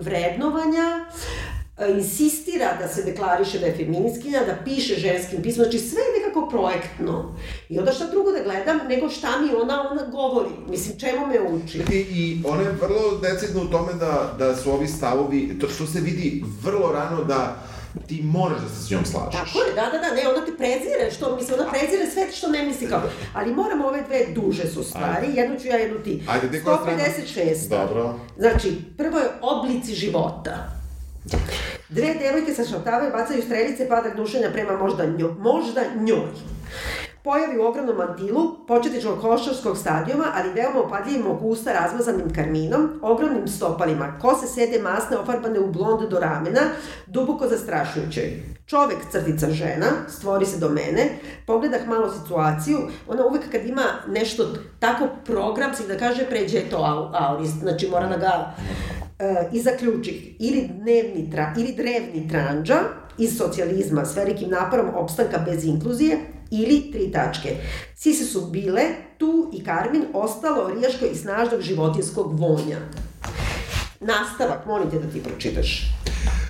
vrednovanja, insistira da se deklariše da je feminiskinja, da piše ženskim pismom, znači sve je nekako projektno. I onda šta drugo da gledam nego šta mi ona, ona govori. Mislim, čemu me uči? I, i ona je vrlo decidna u tome da, da su ovi stavovi, to, to se vidi vrlo rano da ti moraš da se s njom slažeš. Tako je, da, da, da, ne, ona te prezire, što, mislim, ona prezire sve što ne misli kao. Ali moram ove dve duže su stvari, jednu ću ja, jednu ti. Ajde, gde koja strana? 156. Dobro. Znači, prvo je oblici života. Dve devojke se šaptavaju, bacaju strelice, pada gnušenja prema možda njoj. Možda njoj. Pojavi u ogromnom mantilu, početničkog košarskog stadijuma, ali veoma opadljivim oko usta razmazanim karminom, ogromnim stopalima, kose sede masne ofarbane u blond do ramena, duboko zastrašujuće. Čovek, crtica žena, stvori se do mene, pogledah malo situaciju, ona uvek kad ima nešto tako programski da kaže pređe to au- aurist, znači mora da ga i zaključi ili dnevni tra, ili drevni tranđa iz socijalizma s velikim naporom opstanka bez inkluzije ili tri tačke. Sise su bile, tu i Karmin ostalo rijaško i snažnog životinskog vonja. Nastavak, molim te da ti pročitaš.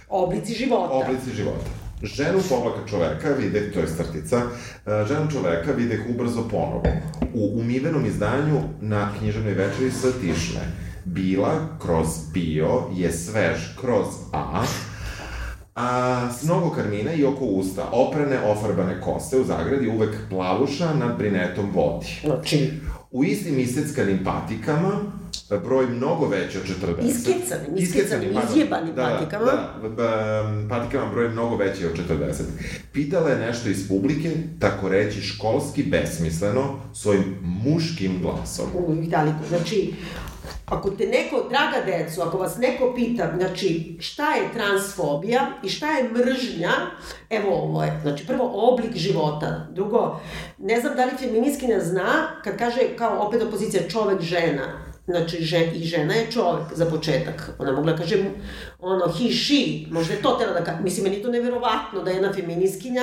Oblici života. Oblici života. Ženu poblaka čoveka vide, to je crtica, e, ženu čoveka vide ubrzo ponovo. U umivenom izdanju na književnoj večeri sa tišne. Bila kroz bio je svež kroz a, a s mnogo karmina i oko usta, oprane, ofarbane kose u zagradi, uvek plavuša nad brinetom vodi. Znači, u istim iseckanim patikama, broj mnogo veći od 40. Iskecanim, iskecanim, izjebanim da, patikama. Da, da, da, patikama broj mnogo veći od 40. Pitala je nešto iz publike, tako reći školski besmisleno, svojim muškim glasom. U Italiku. Znači, ako te neko, draga deco, ako vas neko pita, znači, šta je transfobija i šta je mržnja, evo ovo je, znači, prvo, oblik života, drugo, ne znam da li feministkinja zna, kad kaže, kao opet opozicija, čovek, žena, Znači, žen, i žena je čovek, za početak. Ona mogla da kaže, ono, he, she, možda je to tela da kaže. Mislim, meni je to neverovatno da jedna feminiskinja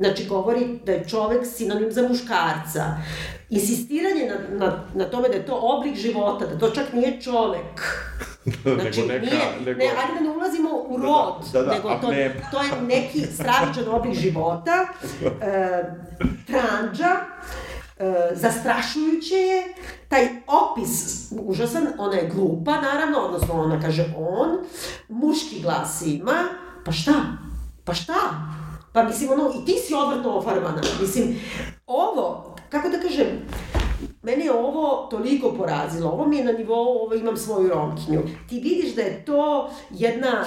Znači, govori da je čovek sinonim za muškarca. Insistiranje na, na, na tome da je to oblik života, da to čak nije čovek. Znači, nego neka, nije, nego... ne, ajde da ne ulazimo u rod, Da, da, da, nego to, ne. to je neki stravičan oblik života, e, tranđa, e, zastrašujuće je, taj opis užasan, ona je glupa naravno, odnosno ona kaže on, muški glas ima, pa šta? Pa šta? Pa mislim, ono, i ti si odvrtno ofarbana. Mislim, ovo, kako da kažem, mene je ovo toliko porazilo. Ovo mi je na nivou, ovo imam svoju romkinju. Ti vidiš da je to jedna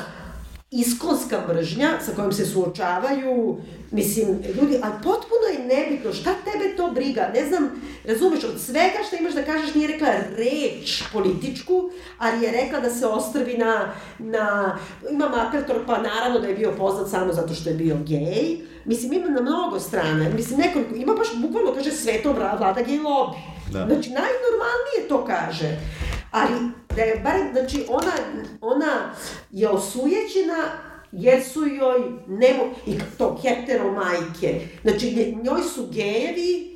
iskonska mržnja sa kojom se suočavaju, mislim, ljudi, ali potpuno je nebitno, šta tebe to briga, ne znam, razumeš, od svega što imaš da kažeš nije rekla reč političku, ali je rekla da se ostrvi na, na ima Makartor, pa naravno da je bio poznat samo zato što je bio gej, mislim, ima na mnogo strana, mislim, nekoliko, ima baš, bukvalno kaže, sveto vlada gej lobby. Da. Znači, najnormalnije to kaže. Ali, da je barem, znači, ona, ona je osujećena jer su joj nemo, i to hetero majke, znači njoj su gejevi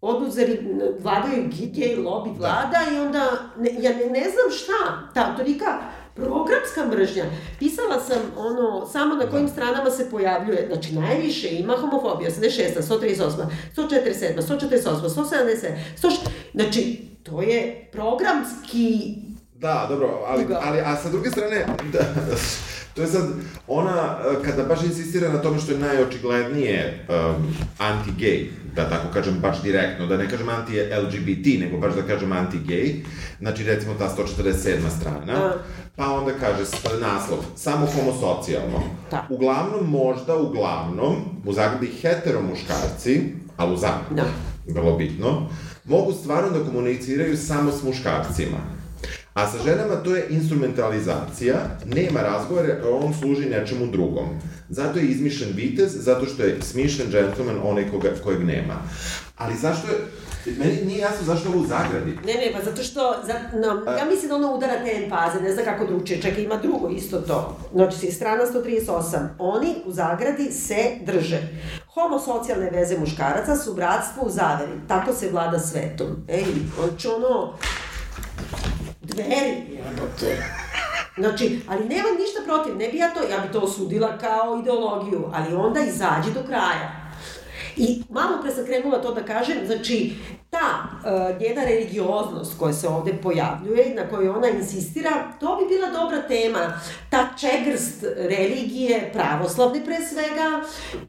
oduzeli, vladaju ge- gej lobby vlada i onda, ne, ja ne, ne znam šta, ta tolika programska mržnja. Pisala sam ono, samo na kojim stranama se pojavljuje, znači najviše ima homofobija, 86, 138, 147, 148, 170, 100, znači to je programski Da, dobro, ali, ali, a sa druge strane, da, to je sad, ona, eh, kada baš insistira na tome što je najočiglednije um, anti-gay, da tako kažem baš direktno, da ne kažem anti-LGBT, nego baš da kažem anti-gay, znači recimo ta 147. strana, A. pa onda kaže naslov, samo homosocijalno. Da. Uglavnom, možda uglavnom, u zagradi hetero muškarci, ali u zagradi, Da. vrlo bitno, mogu stvarno da komuniciraju samo s muškarcima. A sa ženama to je instrumentalizacija, nema razgovora, on služi nečemu drugom. Zato je izmišljen vitez, zato što je smišljen džentlmen onaj koga, kojeg nema. Ali zašto je, meni nije jasno zašto ovo u zagradi. Ne, ne, pa zato što, za, no, ja mislim da ono udara te empaze, ne znam kako drugčije, čekaj, ima drugo isto to. Znači, strana 138. Oni u zagradi se drže. Homosocijalne veze muškaraca su bratstvo u zaveri. Tako se vlada svetom. Ej, znači ono, dveri, jebote. Znači, ali nemam ništa protiv, ne bi ja to, ja bi to osudila kao ideologiju, ali onda izađi do kraja. I malo pre sam krenula to da kažem, znači, ta uh, njena religioznost koja se ovde pojavljuje, na kojoj ona insistira, to bi bila dobra tema. Ta čegrst religije, pravoslavne pre svega,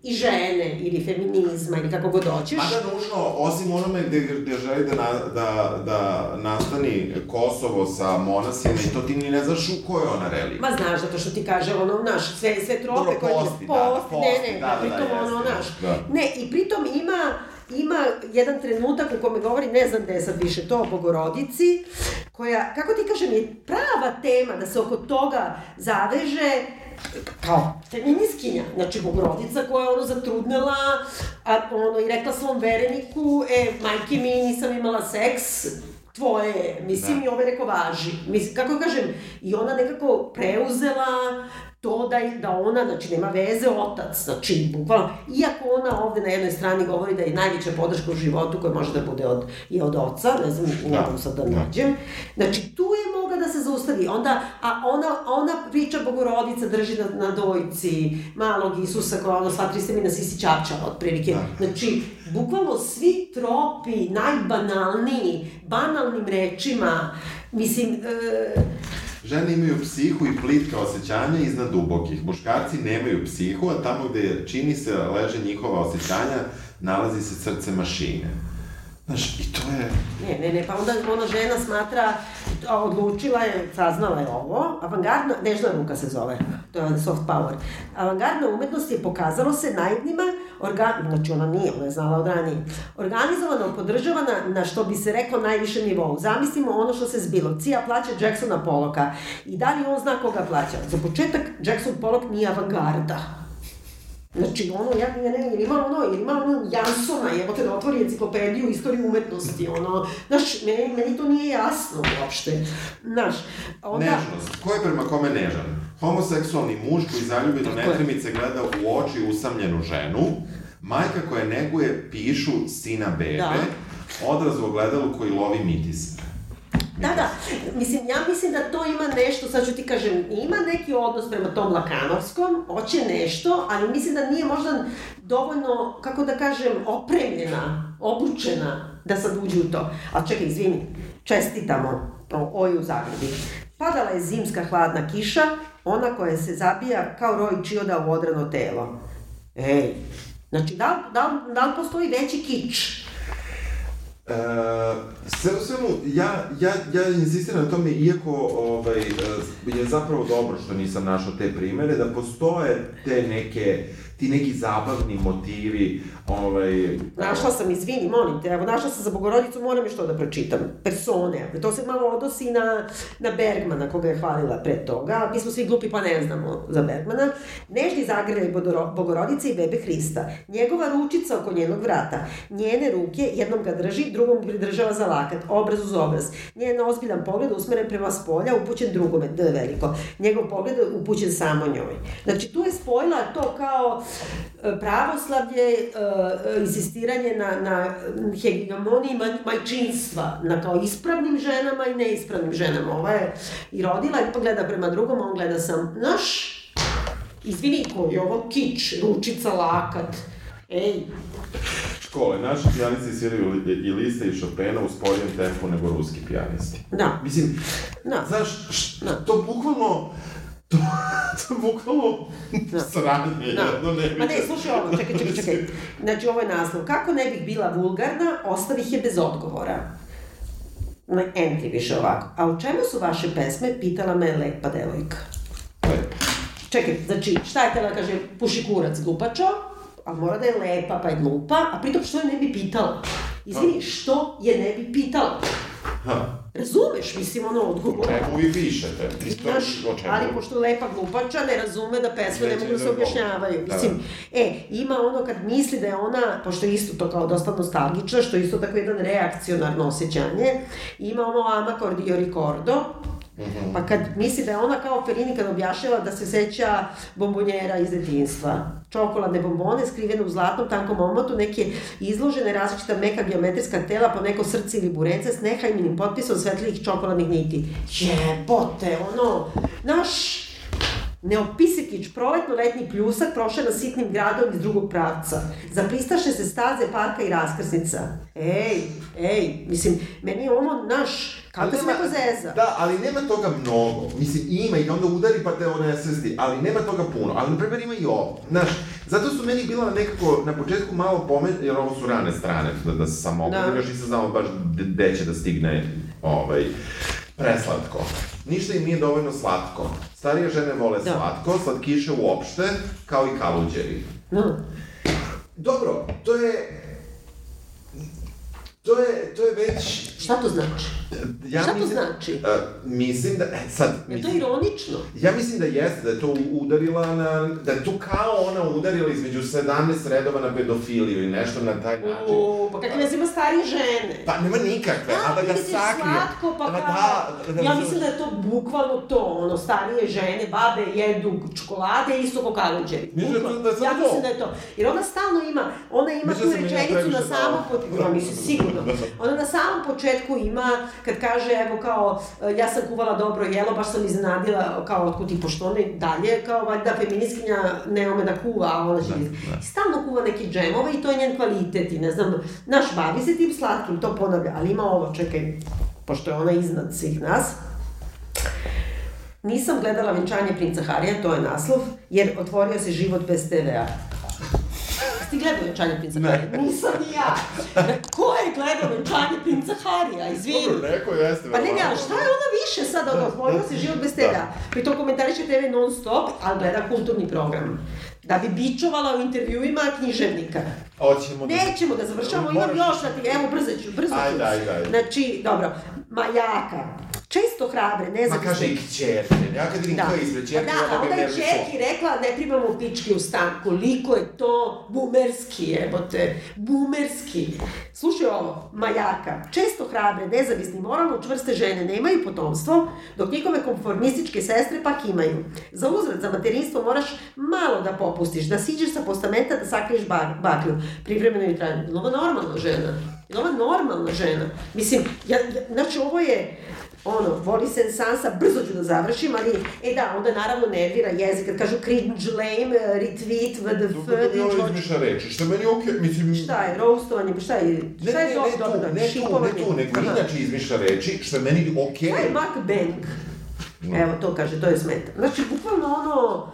i žene, ili feminizma, ili kako god hoćeš. Mada nužno, osim onome gde, gde želi da, na, da, da nastani Kosovo sa monasima i to ti ni ne znaš u kojoj ona religija. Ma znaš, zato što ti kaže ono, naš, sve, sve trope Dobro, koje... posti, da, da, posti, ne, posti, ne, da, da, pritom da, ono, naš. da. Ne, i pritom ima, ima jedan trenutak u kome govori, ne znam gde je sad više to, o Bogorodici, koja, kako ti kažem, je prava tema da se oko toga zaveže kao feminiskinja, znači Bogorodica koja je ono zatrudnela, a ono i rekla svom vereniku, e, majke mi, nisam imala seks, tvoje, je. mislim, Da. i ove neko važi. Mislim, kako kažem, i ona nekako preuzela to da, je- da ona, znači, nema veze otac, znači, bukvalno, iako ona ovde na jednoj strani govori da je najveća podrška u životu koja može da bude od, je od oca, ne znam, Da. mogu sad da Da. nađem, znači, tu je mogla da se zaustavi, onda, a ona, ona priča Bogorodica drži na, na dojci malog Isusa koja ono sva tri mi na sisi čačala, otprilike, Da. znači, bukvalno svi tropi, najbanalniji, banalnim rečima, mislim, e, Žene imaju psihu i plitka osjećanja iznad dubokih. Muškarci nemaju psihu, a tamo gde čini se leže njihova osjećanja, nalazi se srce mašine. Znaš, i to je... Ne, ne, ne, pa onda ona žena smatra, odlučila je, saznala je ovo, avangardna, nežna ruka se zove, to je soft power. Avangardna umetnost je pokazalo se naivnima, organ, znači ona nije, ona je znala od ranije, organizovana, podržavana na što bi se reklo najvišem nivou. Zamislimo ono što se zbilo. Cija plaća Jacksona Poloka i da li on zna koga plaća? Za početak, Jackson Pollock nije avangarda. Znači, ono, ja, ja ne, ili ima ono, ili ima ono Jansona, evo te da otvori enciklopediju istoriju umetnosti, ono, znaš, meni, meni to nije jasno uopšte, znaš, onda... Nežnost, ko je prema kome nežan? Homoseksualni muž koji zaljubljeno netremice gleda u oči usamljenu ženu, majka koja neguje pišu sina bebe, da. odraz u ogledalu koji lovi mitis. Da, da. Mislim, ja mislim da to ima nešto, sad ću ti kažem, ima neki odnos prema tom Lakanovskom, hoće nešto, ali mislim da nije možda dovoljno, kako da kažem, opremljena, obučena da sad uđe u to. Ali čekaj, izvini, čestitamo oju u Zagrebi. Padala je zimska hladna kiša, ona koja se zabija kao roj čioda u odrano telo. Ej, znači, da, da, da li postoji veći kič? E, sve u svemu, ja, ja, ja insistiram na tome, iako ovaj, e, je zapravo dobro što nisam našao te primere, da postoje te neke ti neki zabavni motivi, ovaj... Našla sam, izvini, molim te, evo, našla sam za Bogorodicu, moram još to da pročitam. Persone, to se malo odnosi na, na Bergmana, koga je hvalila pre toga. Mi smo svi glupi pa ne znamo za Bergmana. Nežni zagrljaj Bogorodice i bebe Hrista. Njegova ručica oko njenog vrata. Njene ruke, jednom ga drži, drugom pridržava za lakat, obraz uz obraz. Njen ozbiljan pogled usmeren prema spolja, upućen drugome, d veliko. Njegov pogled upućen samo njoj. Znači, tu je spojila to kao pravoslavlje, e, e, insistiranje na, na hegemoniji majčinstva, na kao ispravnim ženama i neispravnim ženama. Ova je i rodila i pa gleda prema drugom, on gleda sam, naš, izvini, koji je ovo kič, ručica, lakat, ej, škole. Naši pijanisti sviraju i Lista i Chopina u sporijem tempu nego ruski pijanisti. Da. Mislim, da. znaš, da. to bukvalno To, bukvalno da. sranje, da. jedno ne Ma ne, slušaj ovo, čekaj, čekaj, čekaj. Znači, ovo je naslov. Kako ne bih bila vulgarna, ostavih je bez odgovora. Na entry više ovako. A u čemu su vaše pesme? Pitala me lepa devojka. Lepa. Čekaj, znači, šta je tela da kaže, puši kurac glupačo, a mora da je lepa pa je glupa, a pritom što je ne bi pitala? Izvini, što je ne bi pitala? Ha. Razumeš, mislim, ono, odgovor. O čemu vi pišete? Znaš, ali pošto lepa glupača ne razume da pesme ne mogu da se objašnjavaju. Da. Mislim, e, ima ono kad misli da je ona, pošto je isto to kao dosta nostalgična, što je isto tako jedan reakcionarno osjećanje, ima ono ama cordio ricordo, -hmm. Pa kad misli da je ona kao Ferini kad objašnjava da se seća bombonjera iz detinstva. Čokoladne bombone skrivene u zlatnom tankom omotu, neke izložene različita meka geometrijska tela po neko srce ili burence s nehajminim potpisom svetlijih čokoladnih niti. Jebote, ono, naš Neopisikić, proletno-letni pljusak, prošao sitnim gradom iz drugog pravca. Zapristaše se staze, parka i raskrsnica. Ej, ej, mislim, meni je ovo naš, kako se neko zeza. Da, ali nema toga mnogo. Mislim, ima i onda udari pa te one svesti, ali nema toga puno. Ali, na primjer, ima i ovo. Znaš, zato su meni bila nekako, na početku malo pomen, jer ovo su rane strane, da, da se samo da. još nisam znao baš gde će da stigne ovaj, preslatko. Ništa im nije dovoljno slatko. Starije žene vole da. slatko, slatkiše uopšte, kao i kaluđeri. Da. Dobro, to je... To je, to je već... Šta to znači? Ja Šta mislim, to znači? Uh, mislim da, e, sad... Je to ironično? Ja mislim da jeste, da je to udarila na, da je tu kao ona udarila između 17 redova na pedofiliju ili nešto na taj način. O, pa kakve veze ima starije žene? Pa nema nikakve, a da ga sakrije. slatko, pa, pa da, da, da, ja mislim da je to bukvalno to, ono, starije žene, babe jedu čokolade isto ko kaluđeri. Mislim da, da je ja mislim da je to. Jer ona stalno ima, ona ima tu rečenicu na samom početku, ja mislim sigurno, ona na samom početku ima kad kaže, evo kao, e, ja sam kuvala dobro jelo, baš sam iznenadila, kao, otkud ti, pošto one dalje, kao, valjda, feminiskinja ne ome da kuva, a ona će... Da, da. Stalno kuva neki džemove i to je njen kvalitet i ne znam, naš bavi se tim slatkim, to ponavlja, ali ima ovo, čekaj, pošto je ona iznad svih nas, Nisam gledala venčanje princa Harija, to je naslov, jer otvorio se život bez TV-a. Ti gledao venčanje princa Harija? Nisam ni ja. Ko je gledao venčanje princa Harija? Izvini. Dobro, neko jeste. Pa ne, ne, ali šta je ona više sad ono, pojela se život bez tebe. Pri tom komentariše TV non stop, ali gleda kulturni program. Da bi bičovala u intervjuima književnika. Hoćemo da... Nećemo da završavamo, imam još na ti, evo brzo ću, brzo ću. Ajde, ajde, ajde. Znači, dobro, Majaka, često hrabre, Ma nezavisne. kaže i kćerke. Ja kad vidim ko je ispred čerke, da, ja a onda dobijem je nervni čerki rekla ne primamo pičke u stan. Koliko je to bumerski jebote. Bumerski. Slušaj ovo, Majaka. Često hrabre, nezavisni, moralno čvrste žene nemaju potomstvo, dok njihove konformističke sestre pak imaju. Za uzrat, za materinstvo moraš malo da popustiš, da siđeš sa postamenta da sakriješ bak, baklju. Privremeno i trajno. Je ovo normalna žena? Je li ovo normalna žena? Mislim, ja, znači ovo je ono, voli sensansa, brzo ću da završim, ali, e da, onda naravno nervira jezik, kad kažu cringe, lame, retweet, vdf, Dobro da ovo dičvoć. izmišlja reči, što meni okej, mislim... Šta je, roastovanje, šta je, šta je ne, dobro, tu, ne tu, ne šipovanje? tu, nego inače izmišlja reči, što je meni okej. Šta je mukbang? Evo, to kaže, to je smeta. Znači, bukvalno ono...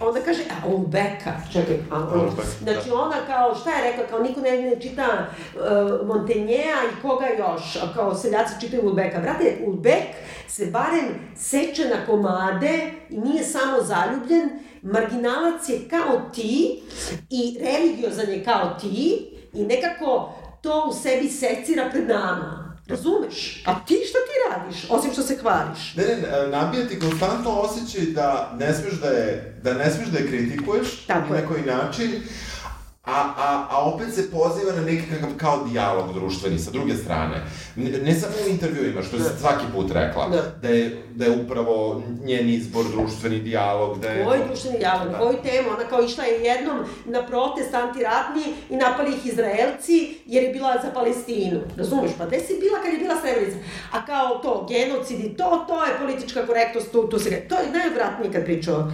Onda kaže, a Ulbeka, čekaj, a, Ulbek, znači da. ona kao, šta je rekla, kao niko ne, ne čita uh, Montenjea i koga još, a kao seljaci čitaju Ulbeka. Brate, Ulbek se barem seče na komade i nije samo zaljubljen, marginalac je kao ti i religiozan je kao ti i nekako to u sebi secira pred nama. Razumeš? A ti šta ti radiš, osim što se hvališ? Ne, ne, ne, nabija ti konstantno osjećaj da ne smeš da je, da ne smeš da je kritikuješ Tako na koji način, a, a, a opet se poziva na neki kakav kao dijalog društveni sa druge strane. Ne, ne samo u intervjuima, što je svaki put rekla, Da. da je, da je upravo njen izbor društveni dijalog, da je... Koji društveni dijalog, Da. koju temu, ona kao išla je jednom na protest antiratni i napali ih Izraelci jer je bila za Palestinu. Razumeš? Pa gde si bila kad je bila Srebrenica? A kao to, genocid i to, to je politička korektnost, tu, tu se... To je najodvratnije kad pričao.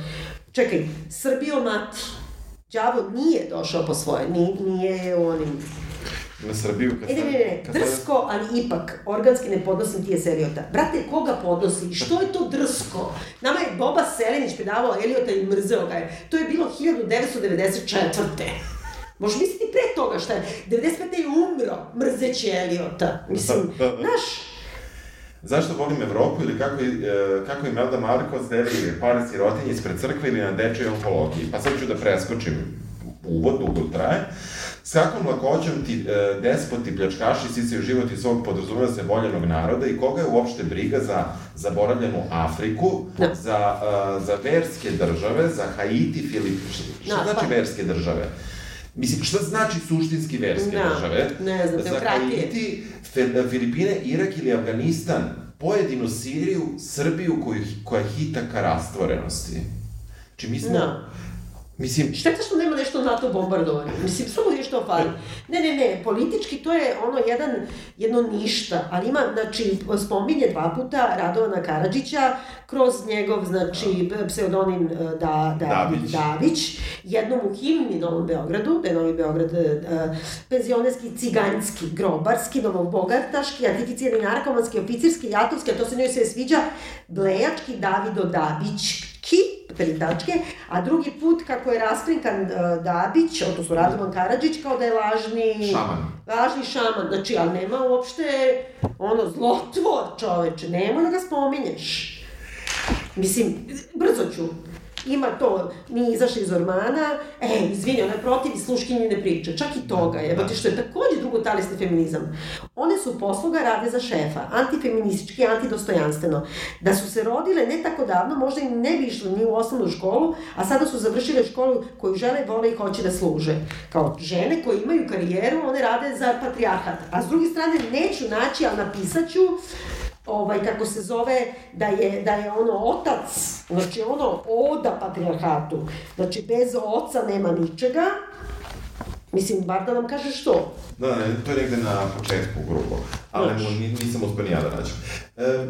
Čekaj, Srbijo mati. Đavo nije došao po svoje, ni, nije onim... Na Srbiju kad E, ne, ne, ne, drsko, ali ipak, organski ne podnosim ti je Eliota. Brate, koga podnosi? Što je to drsko? Nama je Boba Selenić predavao Eliota i mrzeo ga je. To je bilo 1994. Možeš misliti pre toga šta je. 95. je umro mrzeći Eliota. Mislim, Da, da, da. znaš, Zašto volim Evropu ili kako, je, e, kako Imelda Markos deli par sirotinje ispred crkve ili na dečoj onkologiji? Pa sad ću da preskočim uvod, dugo traje. S kakvom lakoćom ti e, despoti, pljačkaši sisaju život iz svog podrazumeva se voljenog naroda i koga je uopšte briga za zaboravljenu Afriku, Da. za, e, za verske države, za Haiti, Filip... Šta Da, znači pa- verske države? Mislim, šta znači suštinski verske Da, države? ne znam, Za teokratije. Haiti, Fe- Filipine, Irak ili Afganistan, pojedinu Siriju, Srbiju koju, koja hita ka rastvorenosti. Znači, mi smo... Da. Mislim, Šteta što nema nešto NATO bombardovanje. Mislim, samo je što fali. Ne, ne, ne, politički to je ono jedan, jedno ništa, ali ima, znači, spominje dva puta Radovana Karadžića kroz njegov, znači, pseudonim e, da, da, Davić. Davić, jednom u himni Novom Beogradu, da je Novi Beograd e, penzionerski, ciganjski, grobarski, novobogataški, artificirani narkomanski, oficirski, jatovski, a to se njoj sve sviđa, blejački Davido Davićki, tri tačke, a drugi put kako je raskrinkan uh, Dabić, odnosno Radovan Karadžić, kao da je lažni... Šaman. Lažni šaman, znači, ali nema uopšte, ono, zlotvor čoveče, nemoj da ga spominješ. Mislim, brzo ću. Ima to, nije izašla iz ormana, e, izvini, ona je protiv i sluškinje ne priča, čak i toga je, Da. što je takođe drugotalisni feminizam. One su posluga rade za šefa, antifeministički, antidostojanstveno. Da su se rodile ne tako davno, možda i ne bi išle ni u osnovnu školu, a sada su završile školu koju žele, vole i hoće da služe. Kao žene koje imaju karijeru, one rade za patrijarhat. A s druge strane, neću naći, ali napisat ću, ovaj, kako se zove, da je, da je ono otac, znači ono oda patrijarhatu. Znači, bez oca nema ničega. Mislim, bar da nam kažeš što. Da, to je negde na početku grubo, ali Znaš. mu, ni- nisam uspio ni ja da nađem. E,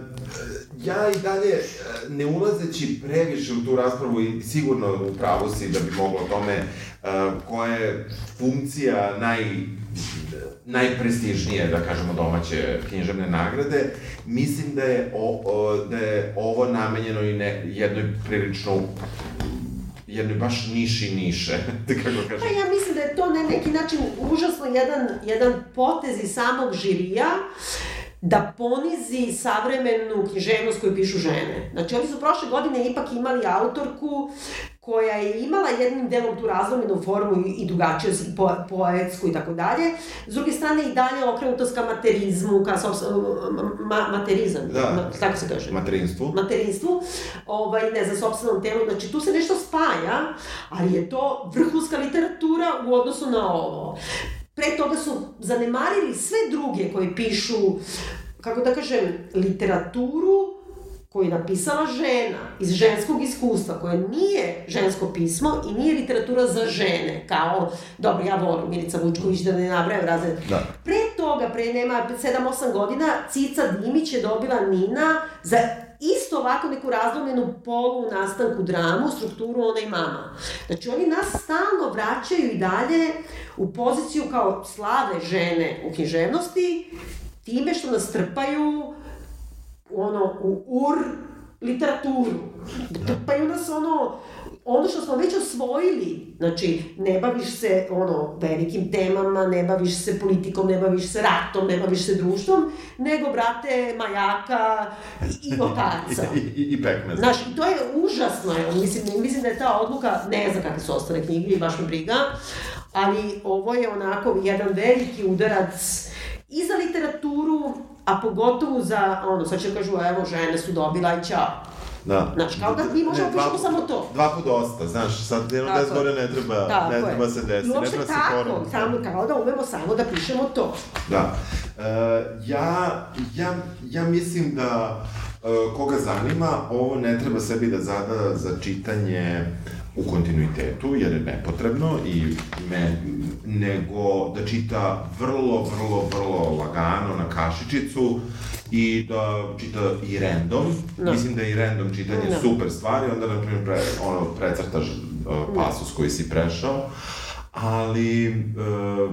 i dalje, e, ne ulazeći previše u tu raspravu i sigurno u pravu si da bi moglo o tome e, koja je funkcija naj, najprestižnije, da kažemo, domaće književne nagrade, mislim da je, o, o, da je ovo namenjeno i ne, jednoj prilično jedne baš niši niše, da kako kažem. Pa ja mislim da je to na neki način užasno jedan, jedan potez iz samog žirija, da ponizi savremenu književnost koju pišu žene. Znači, oni su prošle godine ipak imali autorku koja je imala jednim delom tu razlomenu formu i drugačiju po, poetsku i tako dalje. S druge strane i dalje okrenutost ka materizmu, ka sobs, ma, materizam, da. ma, tako se kaže? Materinstvu. Materinstvu, ovaj, ne, za sobstvenom telu, znači tu se nešto spaja, ali je to vrhunska literatura u odnosu na ovo. Pre toga su zanemarili sve druge koji pišu, kako da kažem, literaturu, koju je napisala žena iz ženskog iskustva, koje nije žensko pismo i nije literatura za žene, kao, dobro, ja volim Milica Vučković da ne nabrajam razne. Da. Pre toga, pre nema 7-8 godina, Cica Dimić je dobila Nina za isto ovako neku razlomenu polu nastanku dramu, strukturu ona i mama. Znači, oni nas stalno vraćaju i dalje u poziciju kao slave žene u književnosti, time što nas trpaju ono, u ur literaturu. Trpaju nas ono, ono što smo već osvojili, znači, ne baviš se, ono, velikim temama, ne baviš se politikom, ne baviš se ratom, ne baviš se društvom, nego, brate, majaka i otaca. I, i, i pekmez. Znaš, to je užasno, je, mislim, mislim da je ta odluka, ne znam kakve su ostale knjige baš me briga, ali ovo je onako jedan veliki udarac i za literaturu, a pogotovo za, ono, sad će kažu, evo, žene su dobila i čao. Da. Znaš, kao da mi možemo pušamo samo to. Dva po dosta, znaš, sad jedno des gore ne treba, tako ne treba se desiti, ne treba se tako, samo, kao da umemo samo da pišemo to. Da. Uh, ja, ja, ja mislim da uh, koga zanima, ovo ne treba sebi da zada za čitanje u kontinuitetu, jer je nepotrebno i me, nego da čita vrlo, vrlo, vrlo lagano na kašičicu i da čita i random. No. Mislim da je i random čitanje no. super stvari, onda, na primjer, pre, ono, precrtaš uh, pasus koji si prešao, ali uh,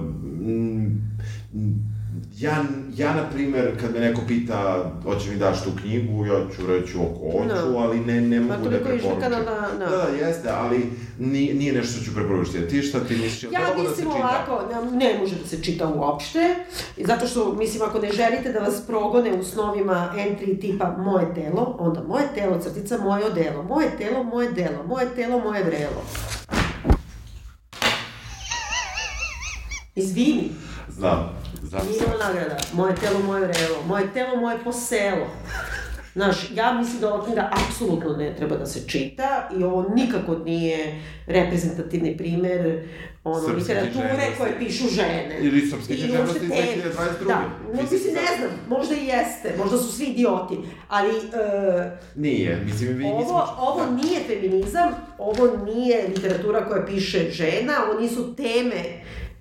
ja, ja, na primer, kad me neko pita, hoće mi daš tu knjigu, ja ću reći oko hoću, no. ali ne, ne mogu da preporučim. Na, na... Da, da, jeste, ali nije, nije nešto što ću preporučiti. Ti šta ti misliš? Ja da mislim da se ovako, ne, ne može da se čita uopšte, zato što, mislim, ako ne želite da vas progone u snovima entry tipa moje telo, onda moje telo, crtica, moje odelo, moje telo, moje delo, moje telo, moje vrelo. Izvini. Znam. Nije nagrada. Moje telo, moje vrelo. Moje telo, moje poselo. Znaš, ja mislim da ova knjiga apsolutno ne treba da se čita i ovo nikako nije reprezentativni primer ono, srpske literature koje pišu žene. Ili srpske književnosti iz 2022. Da, no, mislim, ne znam, možda i jeste, možda su svi idioti, ali... Uh, nije, mislim, vi ovo, nismo... Ovo da. nije feminizam, ovo nije literatura koja piše žena, ovo nisu teme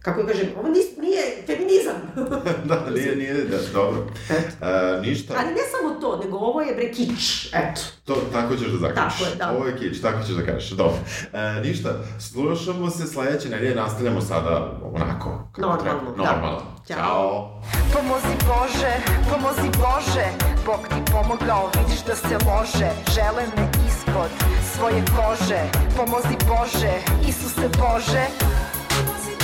kako kažem, ovo nis, nije feminizam. da, nije, nije, da, dobro. E, ništa. Ali ne samo to, nego ovo je bre kič, eto. To, tako ćeš da zakažeš. Tako je, da. Ovo je kič, tako ćeš da kažeš, dobro. E, ništa, slušamo se sledeće nedelje, nastavljamo sada onako. Kako Normalno, treba. Normalno. Da. Ćao. Ćao. Pomozi Bože, pomozi Bože, Bog ti pomogao, vidiš da se može, žele me ispod svoje kože, pomozi Bože, Isuse Bože, pomozi